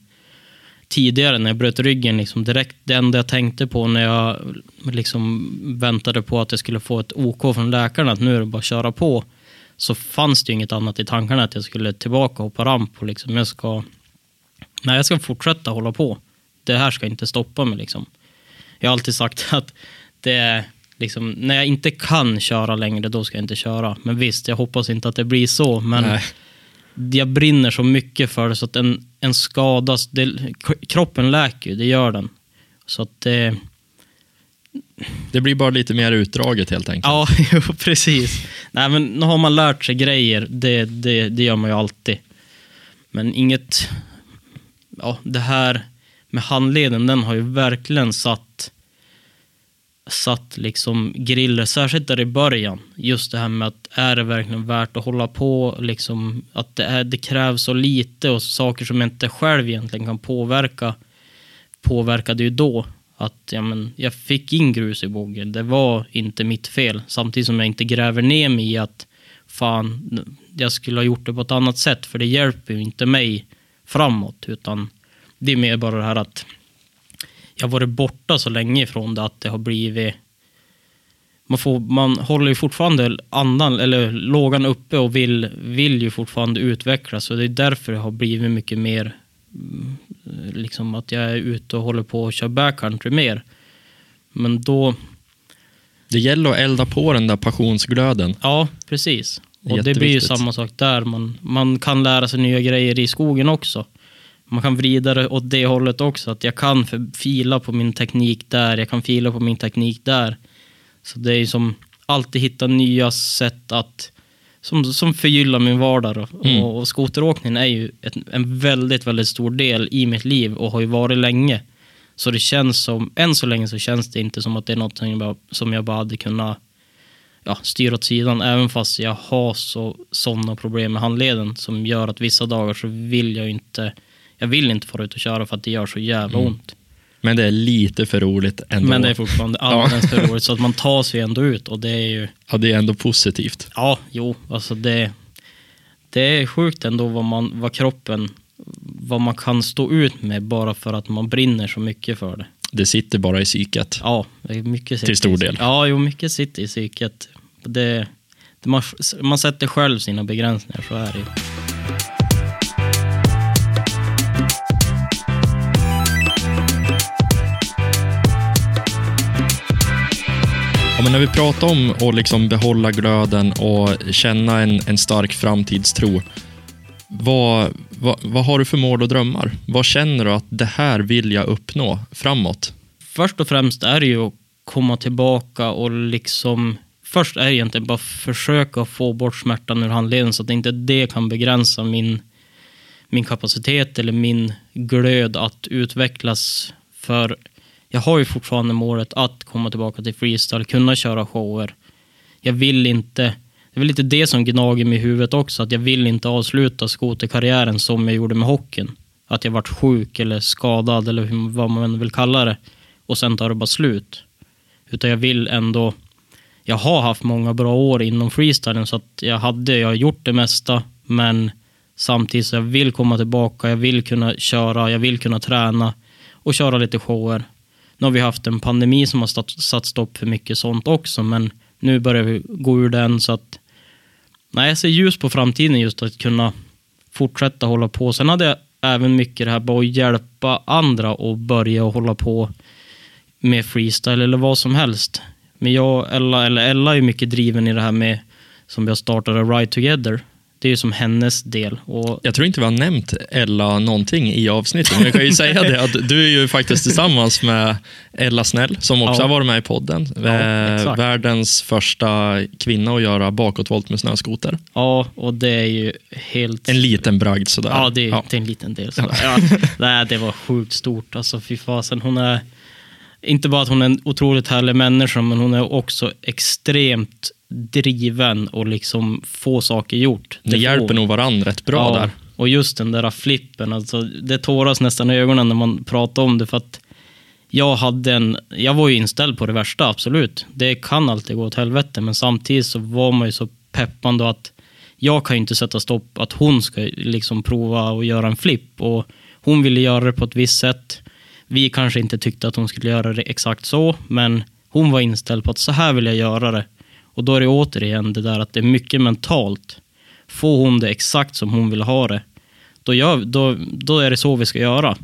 tidigare när jag bröt ryggen, liksom direkt det enda jag tänkte på när jag liksom väntade på att jag skulle få ett OK från läkaren, att nu är det bara att köra på, så fanns det ju inget annat i tankarna att jag skulle tillbaka och hoppa ramp och liksom, jag ska, nej jag ska fortsätta hålla på. Det här ska inte stoppa mig liksom. Jag har alltid sagt <laughs> att det är liksom, när jag inte kan köra längre, då ska jag inte köra. Men visst, jag hoppas inte att det blir så, men Nej jag brinner så mycket för det så att en, en skadas, det, kroppen läker ju, det gör den. Så att det, Det blir bara lite mer utdraget helt enkelt. ja, <laughs> jo, precis. Nej men nu har man lärt sig grejer, det, det, det gör man ju alltid. Men inget, ja det här med handleden, den har ju verkligen satt satt liksom griller, särskilt där i början. Just det här med att är det verkligen värt att hålla på, liksom att det, är, det krävs så lite och saker som jag inte själv egentligen kan påverka, påverkade ju då. Att ja, men, jag fick in grus i bågen. Det var inte mitt fel. Samtidigt som jag inte gräver ner mig i att fan, jag skulle ha gjort det på ett annat sätt. För det hjälper ju inte mig framåt. Utan det är mer bara det här att jag har varit borta så länge ifrån det att det har blivit man, får, man håller ju fortfarande andan, eller lågan uppe och vill, vill ju fortfarande utvecklas. Och det är därför det har blivit mycket mer, mm, liksom att jag är ute och håller på och kör backcountry mer. Men då, Det gäller att elda på den där passionsglöden. ja precis. Och det blir ju samma sak där. Man, man kan lära sig nya grejer i skogen också. Man kan vrida det åt det hållet också. Att jag kan fila på min teknik där, jag kan fila på min teknik där. Så det är ju som alltid hitta nya sätt att som, som förgyllar min vardag. då. Mm. Och, och skoteråkningen är ju ett, en väldigt, väldigt stor del i mitt liv och har ju varit länge. Så det känns som, än så länge så känns det inte som att det är något som jag bara, som jag bara hade kunnat ja, styra åt sidan. Även fast jag har så, sådana problem med handleden som gör att vissa dagar så vill jag inte, jag vill inte få ut och köra för att det gör så jävla Mm. ont. Men det är lite för roligt ändå. Men det är fortfarande <laughs> alldeles för roligt så att man tar sig ändå ut och det är ju, Ja, det är ändå positivt. ja, jo, alltså det, det är sjukt ändå vad, man, vad kroppen, vad man kan stå ut med bara för att man brinner så mycket för det. Det sitter bara i psyket. Ja, det är mycket sitter Till stor del. Ja, jo, mycket sitter i psyket. Det, det, man, man sätter själv sina begränsningar, så är det ju. Ja, men när vi pratar om att liksom behålla glöden och känna en, en stark framtidstro. Vad, vad, vad har du för mål och drömmar? Vad känner du att det här vill jag uppnå framåt? Först och främst är det ju att komma tillbaka och liksom... Först är det egentligen bara försöka få bort smärtan ur handleden så att inte det kan begränsa min, min kapacitet eller min glöd att utvecklas. För jag har ju fortfarande målet att komma tillbaka till freestyle, kunna köra shower. Jag vill inte... Det är väl lite det som gnager mig i huvudet också, att jag vill inte avsluta skoterkarriären som jag gjorde med hockeyn. Att jag varit sjuk eller skadad eller vad man vill kalla det. Och sen tar det bara slut. Utan jag vill ändå... Jag har haft många bra år inom freestylen så att jag hade, jag har gjort det mesta. Men samtidigt så jag vill komma tillbaka, jag vill kunna köra, jag vill kunna träna och köra lite shower. Nu har vi haft en pandemi som har satt, satt stopp för mycket sånt också, men nu börjar vi gå ur den så att nej, jag ser ljus på framtiden just att kunna fortsätta hålla på. Sen hade jag även mycket det här bara att hjälpa andra och börja och hålla på med freestyle eller vad som helst. Men jag, Ella, eller Ella är mycket driven i det här med som vi har startat Ride Together. Det är ju som hennes del. Och Jag tror inte vi har nämnt Ella någonting i avsnittet, men jag kan ju säga det att du är ju faktiskt tillsammans med Ella Snäll, som också Ja. har varit med i podden. Ja, Eh. Världens första kvinna att göra bakåtvolt med snöskoter. ja, och det är ju helt... En liten bragd sådär. Ja, det är Ja. till en liten del. sådär. Ja. Nej, det var sjukt stort. Alltså, fy fasen. Hon är... Inte bara att hon är en otroligt härlig människa, men hon är också extremt driven och liksom få saker gjort. Ni Det hjälper nog varandra rätt bra ja, där. Och just den där flippen, alltså, det tåras nästan i ögonen när man pratar om det. För att jag, hade en, jag var ju inställd på det värsta, absolut. Det kan alltid gå åt helvete, men samtidigt så var man ju så peppande att jag kan ju inte sätta stopp att hon ska liksom prova att göra en flipp. Och hon ville göra det på ett visst sätt. Vi kanske inte tyckte att hon skulle göra det exakt så, men hon var inställd på att så här vill jag göra det. Och då är det återigen det där att det är mycket mentalt. Får hon det exakt som hon vill ha det, då, gör, då, då är det så vi ska göra.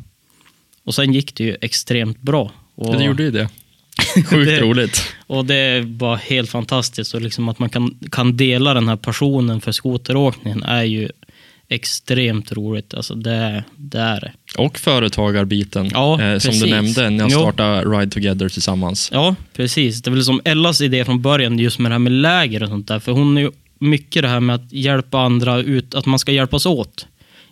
Och sen gick det ju extremt bra. Och, Ja, det gjorde ju det. <laughs> Sjukt Det- roligt. och det bara helt fantastiskt. Och liksom att man kan, kan dela den här passionen för skoteråkningen är ju extremt roligt. Alltså det, det är det. Och företagarbiten, Ja, eh, som du nämnde, ni har Jo. startat Ride Together tillsammans. Ja, precis. Det är väl som Ellas idé från början, just med det här med läger och sånt där. För hon är ju mycket det här med att hjälpa andra ut, att man ska hjälpas åt.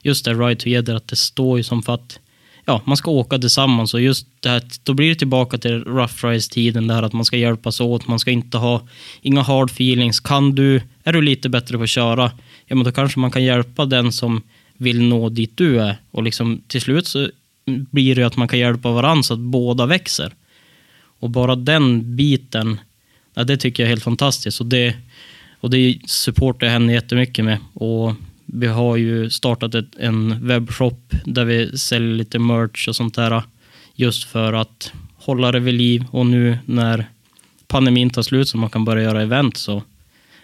Just det, Ride Together, att det står ju som för att ja, man ska åka tillsammans och just det här, då blir det tillbaka till Rough Rise-tiden, det här att man ska hjälpas åt, man ska inte ha inga hard feelings. Kan du, är du lite bättre på att köra, ja men då kanske man kan hjälpa den som vill nå dit du är. Och liksom till slut så blir det ju att man kan hjälpa varandra så att båda växer. Och bara den biten, ja, det tycker jag är helt fantastiskt. Och det, och det supportar jag henne jättemycket med. Och vi har ju startat ett, en webbshop där vi säljer lite merch och sånt där. Just för att hålla det vid liv. Och nu när pandemin tar slut så man kan börja göra event så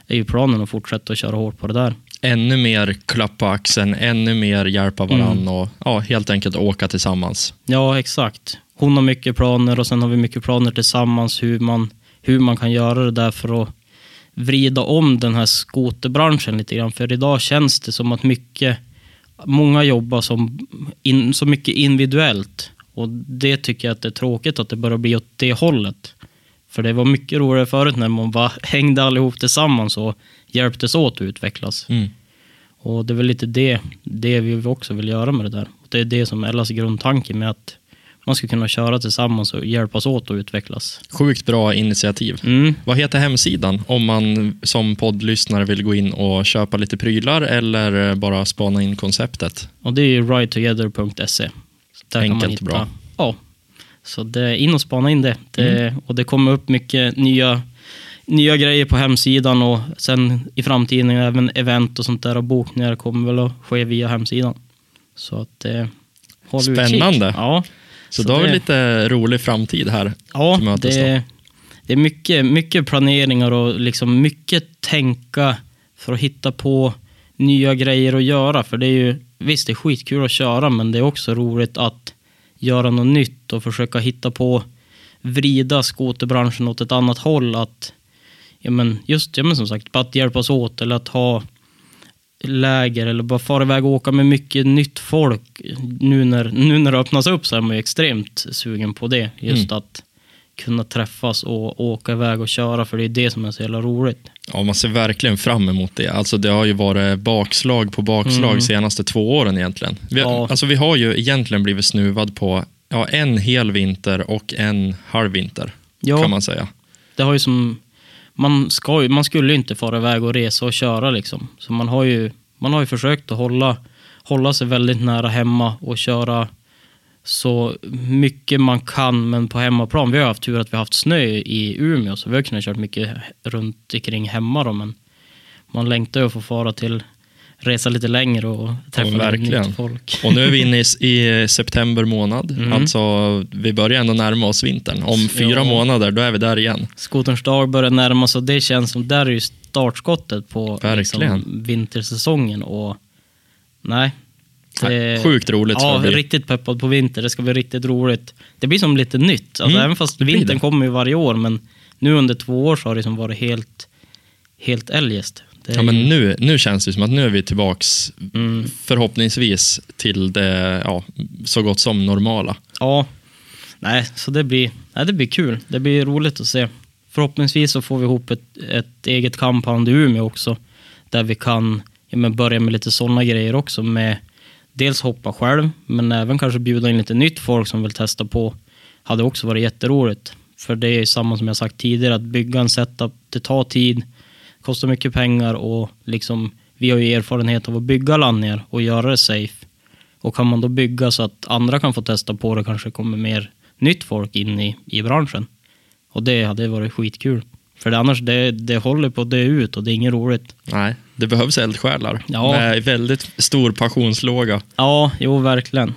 är ju planen att fortsätta att köra hårt på det där. Ännu mer klapp på axeln, ännu mer hjälpa varann och ja, helt enkelt åka tillsammans. Ja, exakt. Hon har mycket planer och sen har vi mycket planer tillsammans hur man, hur man kan göra det där för att vrida om den här skoterbranschen lite grann. För idag känns det som att mycket, många jobbar som in, så mycket individuellt. Och det tycker jag att det är tråkigt att det börjar bli åt det hållet. För det var mycket roligare förut när man bara <laughs> hängde allihop tillsammans och hjälptes åt att utvecklas. Mm. Och det är väl lite det, det vi också vill göra med det där. Det är det som är Ellas grundtanke med att man ska kunna köra tillsammans och hjälpas åt att utvecklas. Sjukt bra initiativ. Mm. Vad heter hemsidan om man som poddlyssnare vill gå in och köpa lite prylar eller bara spana in konceptet? Och det är ridetogether.se. Där Enkelt hitta, bra. Ja. Så det är in och spana in det. det Och det kommer upp mycket nya, nya grejer på hemsidan och sen i framtiden även event och sånt där och bokningar kommer väl att ske via hemsidan. Så att eh, håll Spännande. Utkik. Ja. Så, Så då har vi lite rolig framtid här. Ja, till mötes då. det, det är mycket, mycket planeringar och liksom mycket tänka för att hitta på nya grejer att göra. För det är ju, visst det är skitkul att köra, men det är också roligt att göra något nytt och försöka hitta på, vrida skoterbranschen åt ett annat håll. Att, ja men just, ja men som sagt, bara att hjälpas åt eller att ha läger eller bara fara iväg och åka med mycket nytt folk. Nu när, nu när det öppnas upp så är man ju extremt sugen på det. Just att kunna träffas och åka iväg och köra, för det är det som är så jävla roligt. Ja, man ser verkligen fram emot det. Alltså, det har ju varit bakslag på bakslag Mm. senaste två åren egentligen. Vi, Ja. alltså, vi har ju egentligen blivit snuvad på ja, en hel vinter och en halv vinter, Ja, kan man säga. det har ju som... Man, ska ju, man skulle ju inte fara iväg och resa och köra liksom. Så man har ju, man har ju försökt att hålla, hålla sig väldigt nära hemma och köra så mycket man kan, men på hemmaplan. Vi har haft tur att vi har haft snö i Umeå, så vi har kunnat köra mycket runt omkring hemma då, men man längtar ju att få fara till, resa lite längre och träffa verkligen. nytt folk. Och nu är vi inne i, i <laughs> september månad. Mm. Alltså, vi börjar ändå närma oss vintern. Om fyra Ja. månader, då är vi där igen. Skoterns dag börjar närma sig och det känns som, där är ju startskottet på liksom, vintersäsongen och nej. det- Sjukt roligt Ja, riktigt peppad på vinter. Det ska bli riktigt roligt. Det blir som lite nytt. Alltså, Mm, Även fast vintern kommer ju varje år, men nu under två år så har det som varit helt, helt eljest. Ja, men nu, nu känns det som att nu är vi tillbaks Mm. förhoppningsvis till det ja, så gott som normala. Ja, nej, så det blir, nej, det blir kul. Det blir roligt att se. Förhoppningsvis så får vi ihop ett, ett eget compound i Umeå också, där vi kan ja, men börja med lite sådana grejer också med dels hoppa själv, men även kanske bjuda in lite nytt folk som vill testa på. Hade också varit jätteroligt. För det är samma som jag sagt tidigare, att bygga en setup, det tar tid, kostar mycket pengar och liksom, vi har ju erfarenhet av att bygga landningar och göra det safe. Och kan man då bygga så att andra kan få testa på det kanske kommer mer nytt folk in i, i branschen. Och det hade varit skitkul. För det, annars, det, det håller på att dö ut och det är inget roligt. Nej, det behövs eldsjälar Ja. med väldigt stor passionslåga. Ja, jo verkligen.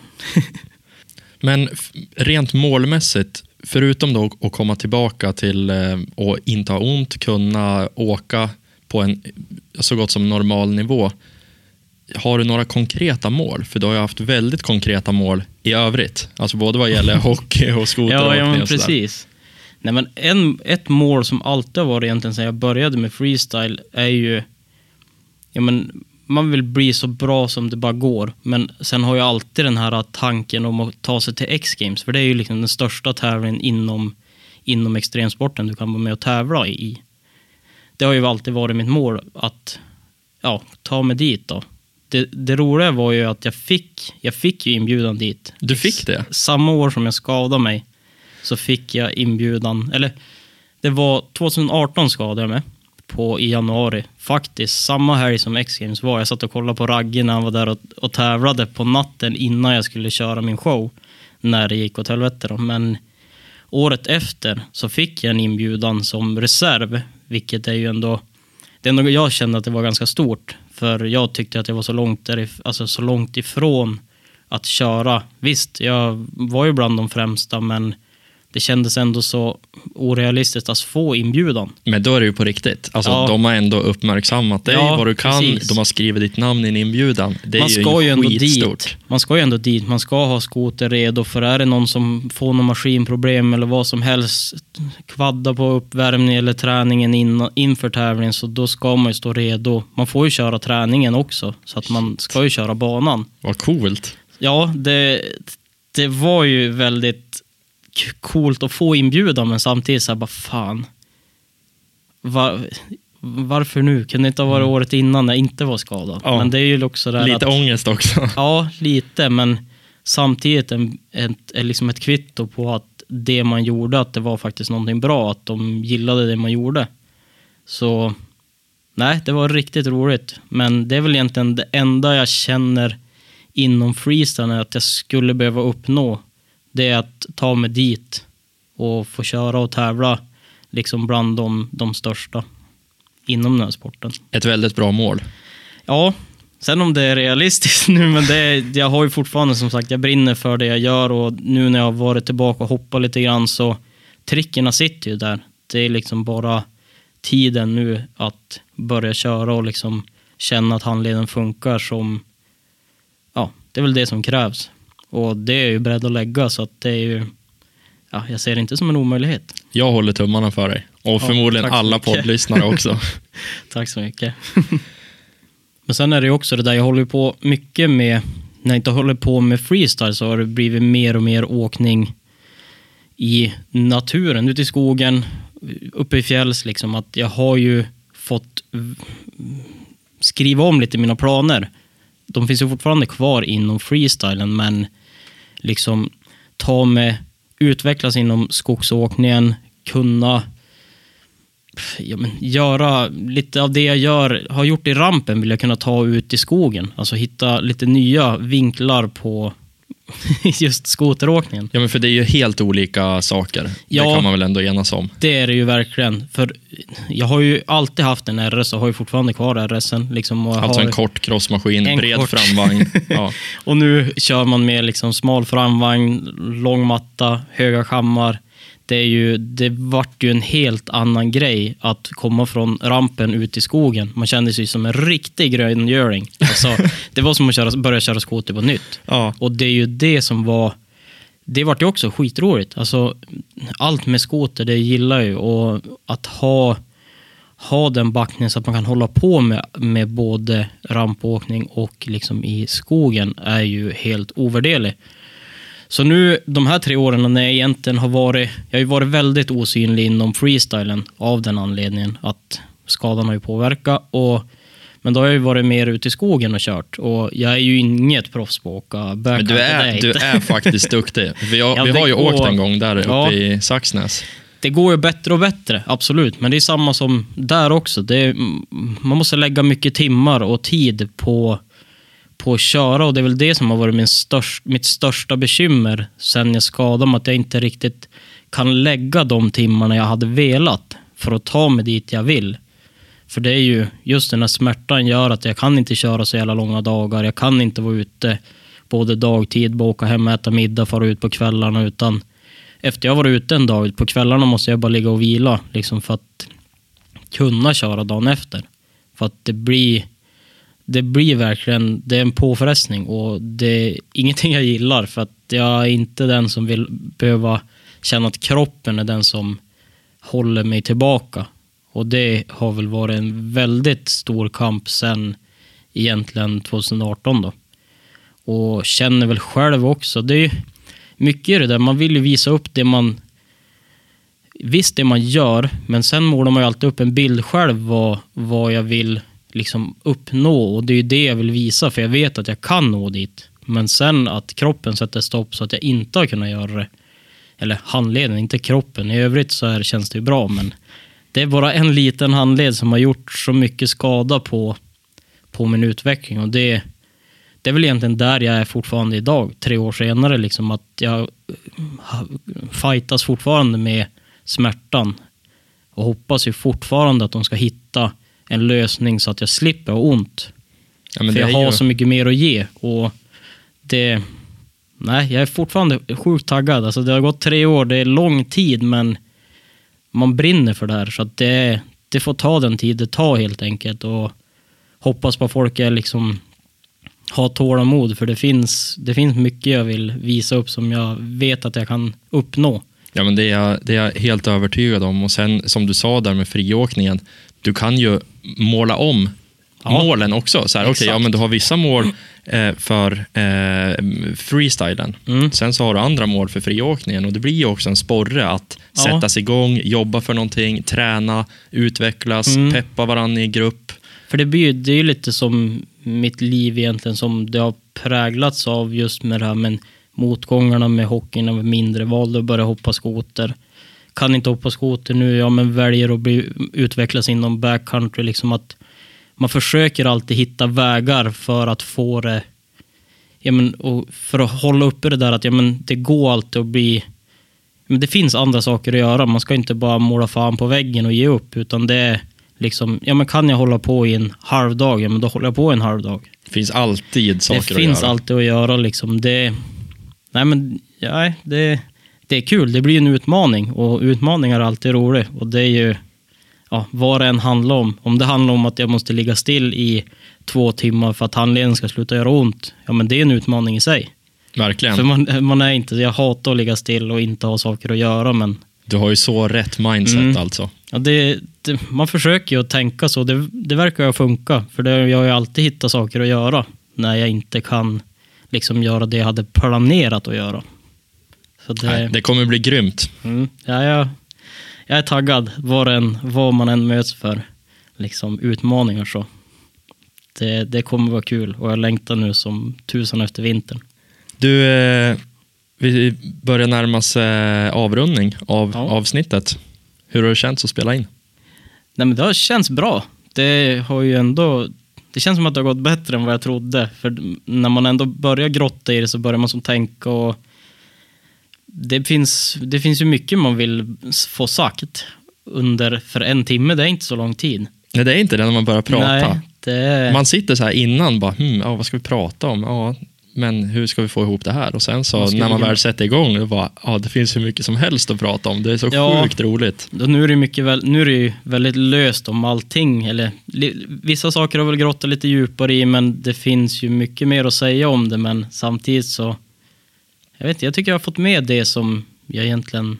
<laughs> Men rent målmässigt, förutom då att komma tillbaka till eh, och inte ha ont, kunna åka på en så gott som normal nivå. Har du några konkreta mål? För du har ju haft väldigt konkreta mål i övrigt. Alltså både vad gäller <laughs> hockey och Ja, skoteråkning ja men sådär. precis. Nej, men en, ett mål som alltid har varit egentligen sedan jag började med freestyle är ju... Ja, men man vill bli så bra som det bara går. Men sen har jag alltid den här tanken om att ta sig till X-games. För det är ju liksom den största tävlingen inom, inom extremsporten du kan vara med och tävla i. Det har ju alltid varit mitt mål att ja, ta mig dit då. Det, det roliga var ju att jag fick, jag fick ju inbjudan dit. Du fick det? Samma år som jag skadade mig så fick jag inbjudan, eller det var 2018 skadade jag mig på, i januari. Faktiskt samma helg som X-Games var. Jag satt och kollade på Ragge när han var där och, och tävlade på natten innan jag skulle köra min show. När det gick åt helvete då. Men, året efter så fick jag en inbjudan som reserv, vilket är ju ändå... Det är jag kände att det var ganska stort, för jag tyckte att jag var så långt, därif- alltså så långt ifrån att köra. Visst, jag var ju bland de främsta, men det kändes ändå så orealistiskt att få inbjudan. Men då är det ju på riktigt. Alltså, Ja. De har ändå uppmärksammat dig, Ja, vad du kan. precis. De har skrivit ditt namn i en inbjudan. Det är man ju ska ju ändå skitstort. dit. Man ska ju ändå dit. Man ska ha skoter redo. För är det någon som får någon maskinproblem eller vad som helst, kvadda på uppvärmning eller träningen in, inför tävlingen, så då ska man ju stå redo. Man får ju köra träningen också, så att man ska ju köra banan. Vad coolt. Ja, det, det var ju väldigt coolt att få inbjudan, men samtidigt så här bara fan. Va, varför nu? Kunde det inte ha varit året innan när jag inte var skadad? Mm. Ja. Men det är ju också det Lite att, ångest också. <laughs> Ja, lite, men samtidigt en, ett, liksom ett kvitto på att det man gjorde, att det var faktiskt någonting bra, att de gillade det man gjorde. Så nej, det var riktigt roligt. Men det är väl egentligen det enda jag känner inom freestyle att jag skulle behöva uppnå. Det är att ta mig dit och få köra och tävla liksom bland de, de största inom den här sporten. Ett väldigt bra mål. Ja, sen om det är realistiskt <laughs> nu, men det, jag har ju fortfarande som sagt, jag brinner för det jag gör och nu när jag har varit tillbaka och hoppat lite grann så trickerna sitter ju där. Det är liksom bara tiden nu att börja köra och liksom känna att handleden funkar som, ja, det är väl det som krävs. Och det är jag ju beredd att lägga så att det är ju, ja, jag ser det inte som en omöjlighet. Jag håller tummarna för dig. Och förmodligen tack så alla mycket. poddlyssnare också. <laughs> Tack så mycket. <laughs> Men sen är det ju också det där, jag håller på mycket med, när jag inte håller på med freestyle så har det blivit mer och mer åkning i naturen, ute i skogen, uppe i fjälls liksom. Att jag har ju fått skriva om lite mina planer. De finns ju fortfarande kvar inom freestylen, men liksom ta med, utvecklas inom skogsåkningen, kunna ja, men, göra lite av det jag gör, har gjort i rampen vill jag kunna ta ut i skogen. Alltså hitta lite nya vinklar på <laughs> just skoteråkningen. Ja, men för det är ju helt olika saker. Ja. Det kan man väl ändå enas om. Det är det ju verkligen. För jag har ju alltid haft en RS och har ju fortfarande kvar RSen. Liksom, Alltså en kort crossmaskin, En bred kort. framvagn. <laughs> Ja. Och nu kör man med liksom smal framvagn, lång matta, höga kammar. Det, är ju, det vart ju en helt annan grej att komma från rampen ut i skogen. Man kände sig som en riktig gröngöling. Alltså, det var som att köra, börja köra skoter på nytt. Ja. Och det är ju det som var... Det vart ju också skitroligt. Alltså, allt med skoter, det gillar jag ju. Och att ha, ha den backningen så att man kan hålla på med, med både rampåkning och liksom i skogen är ju helt ovärderlig. Så nu de här tre åren när jag egentligen har varit, jag har varit väldigt osynlig inom freestylen av den anledningen att skadan har ju påverkat. Och, men då har jag ju varit mer ute i skogen och kört och jag är ju inget proffs på att åka Men du är, du är <laughs> faktiskt duktig. Vi har, Ja, vi har ju går- åkt en gång där uppe Ja. i Saxnäs. Det går ju bättre och bättre, absolut. Men det är samma som där också. Är, man måste lägga mycket timmar och tid på, på att köra och det är väl det som har varit min störst, mitt största bekymmer sen jag skadade mig. Att jag inte riktigt kan lägga de timmarna jag hade velat för att ta mig dit jag vill. För det är ju just den här smärtan gör att jag kan inte köra så jävla långa dagar. Jag kan inte vara ute både dagtid, bara åka hem, äta middag, fara ut på kvällarna. Utan efter jag varit ute en dag, på kvällarna måste jag bara ligga och vila liksom för att kunna köra dagen efter. För att det blir, det blir verkligen, det är en påfrestning och det är ingenting jag gillar för att jag är inte den som vill behöva känna att kroppen är den som håller mig tillbaka. Och det har väl varit en väldigt stor kamp sen egentligen 2018 då. Och känner väl själv också, det är ju mycket i det där, man vill ju visa upp det man Visst det man gör, men sen målar man ju alltid upp en bild själv vad, vad jag vill liksom uppnå och det är ju det jag vill visa för jag vet att jag kan nå dit. Men sen att kroppen sätter stopp så att jag inte har kunnat göra det. Eller handleden, inte kroppen. I övrigt så här känns det ju bra men det är bara en liten handled som har gjort så mycket skada på, på min utveckling och det, det är väl egentligen där jag är fortfarande idag, tre år senare. Liksom, att jag fightas fortfarande med smärtan. Och hoppas ju fortfarande att de ska hitta en lösning så att jag slipper ha ont. Ja, För jag har ju- så mycket mer att ge. Och det... Nej, jag är fortfarande sjukt taggad. Alltså, det har gått tre år, det är lång tid, men man brinner för det här. Så att det, det får ta den tid det tar helt enkelt. Och hoppas på att folk är liksom har tålamod, för det finns, det finns mycket jag vill visa upp som jag vet att jag kan uppnå. Ja, men det är, jag- det är jag helt övertygad om. Och sen som du sa där med friåkningen, du kan ju måla om Ja. målen också. Så här, Exakt. ja, men du har vissa mål eh, för eh, freestylen. Mm. Sen så har du andra mål för friåkningen och det blir ju också en sporre att Ja. sätta sig igång, jobba för någonting, träna, utvecklas, Mm. peppa varandra i grupp. För det blir det är ju lite som mitt liv egentligen, som det har präglats av just med det här med motgångarna med hockeyn, och mindre valde att börja hoppa skoter. Kan inte hoppa skoter nu, ja men väljer att bli, utvecklas inom backcountry. Liksom att man försöker alltid hitta vägar för att få det, ja men, för att hålla uppe det där att ja men det går alltid att bli men det finns andra saker att göra. Man ska inte bara måla fan på väggen och ge upp, utan det är liksom, ja men kan jag hålla på i en halv dag, ja men då håller jag på i en halv dag. Det finns alltid saker det finns att göra. alltid att göra liksom. Det, nej men, ja, det, det är kul. Det blir en utmaning och utmaningar är alltid roligt. Och det är ju, ja, vad det än handlar om. Om det handlar om att jag måste ligga still i två timmar för att handleden ska sluta göra ont, ja men det är en utmaning i sig. Verkligen. För man, man är inte, jag hatar att ligga still och inte ha saker att göra, men Du har ju så rätt mindset Mm. alltså. Ja, det, det, man försöker ju att tänka så. Det, det verkar ju funka. För det, jag har ju alltid hittat saker att göra när jag inte kan liksom göra det jag hade planerat att göra. Det, Nej, det kommer bli grymt. mm, ja, jag, jag är taggad vad, än, vad man än möts för liksom, utmaningar. så. Det, det kommer vara kul och jag längtar nu som tusan efter vintern. Du, eh, vi börjar närma oss eh, avrundning av Ja. avsnittet. Hur har det känts att spela in? Nej, men det har känts bra. Det har ju ändå... Det känns som att det har gått bättre än vad jag trodde. För när man ändå börjar grotta i det så börjar man som tänka och... Det finns, det finns ju mycket man vill få sagt under... För en timme, det är inte så lång tid. Nej, det är inte det när man börjar prata. Nej, det. Man sitter så här innan, bara, hmm, ja, vad ska vi prata om? Ja, men hur ska vi få ihop det här? Och sen så när man väl sätter igång, då bara, ja, det finns hur mycket som helst att prata om. Det är så Ja. sjukt roligt. Då nu är det mycket väl, nu är det ju väldigt löst om allting. Eller, li, vissa saker har väl grottat lite djupare i, men det finns ju mycket mer att säga om det. Men samtidigt så, jag vet inte, jag tycker jag har fått med det som jag egentligen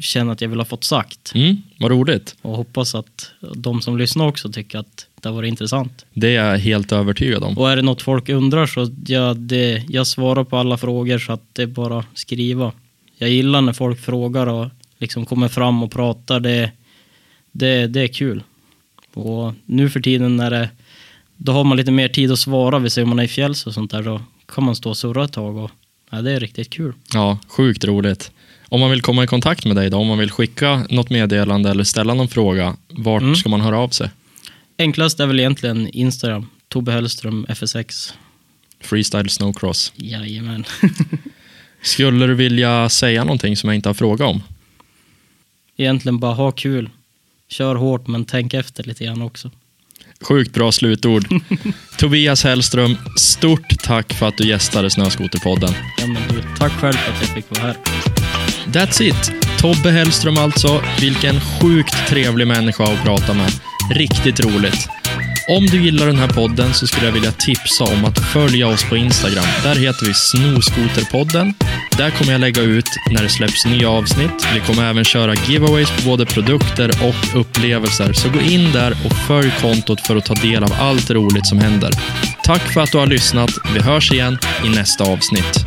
känner att jag vill ha fått sagt. Mm, vad roligt. Och hoppas att de som lyssnar också tycker att det varit intressant. Det är jag helt övertygad om. Och är det något folk undrar så jag, det, jag svarar på alla frågor så att det är bara att skriva. Jag gillar när folk frågar och liksom kommer fram och pratar. Det, det, det är kul. Och nu för tiden när det, då har man lite mer tid att svara. Vi ser om man är i fjälls och sånt där. Då kan man stå och surra ett tag. Och, ja, det är riktigt kul. Ja, sjukt roligt. Om man vill komma i kontakt med dig då, om man vill skicka något meddelande eller ställa någon fråga, vart Mm. ska man höra av sig? Enklast är väl egentligen Instagram. Tobbe Hellström FSX. Freestyle Snowcross. Jajamän. <laughs> Skulle du vilja säga någonting som jag inte har frågat om? egentligen bara ha kul. Kör hårt men tänk efter lite grann också. Sjukt bra slutord. <laughs> Tobias Hellström, stort tack för att du gästade Snöskoterpodden. Ja, men du, tack själv för att jag fick vara här. That's it. Tobbe Hellström alltså. Vilken sjukt trevlig människa att prata med. Riktigt roligt. Om du gillar den här podden så skulle jag vilja tipsa om att följa oss på Instagram. Där heter vi Snoskoterpodden. Där kommer jag lägga ut när det släpps nya avsnitt. Vi kommer även köra giveaways på både produkter och upplevelser. Så gå in där och följ kontot för att ta del av allt roligt som händer. Tack för att du har lyssnat. Vi hörs igen i nästa avsnitt.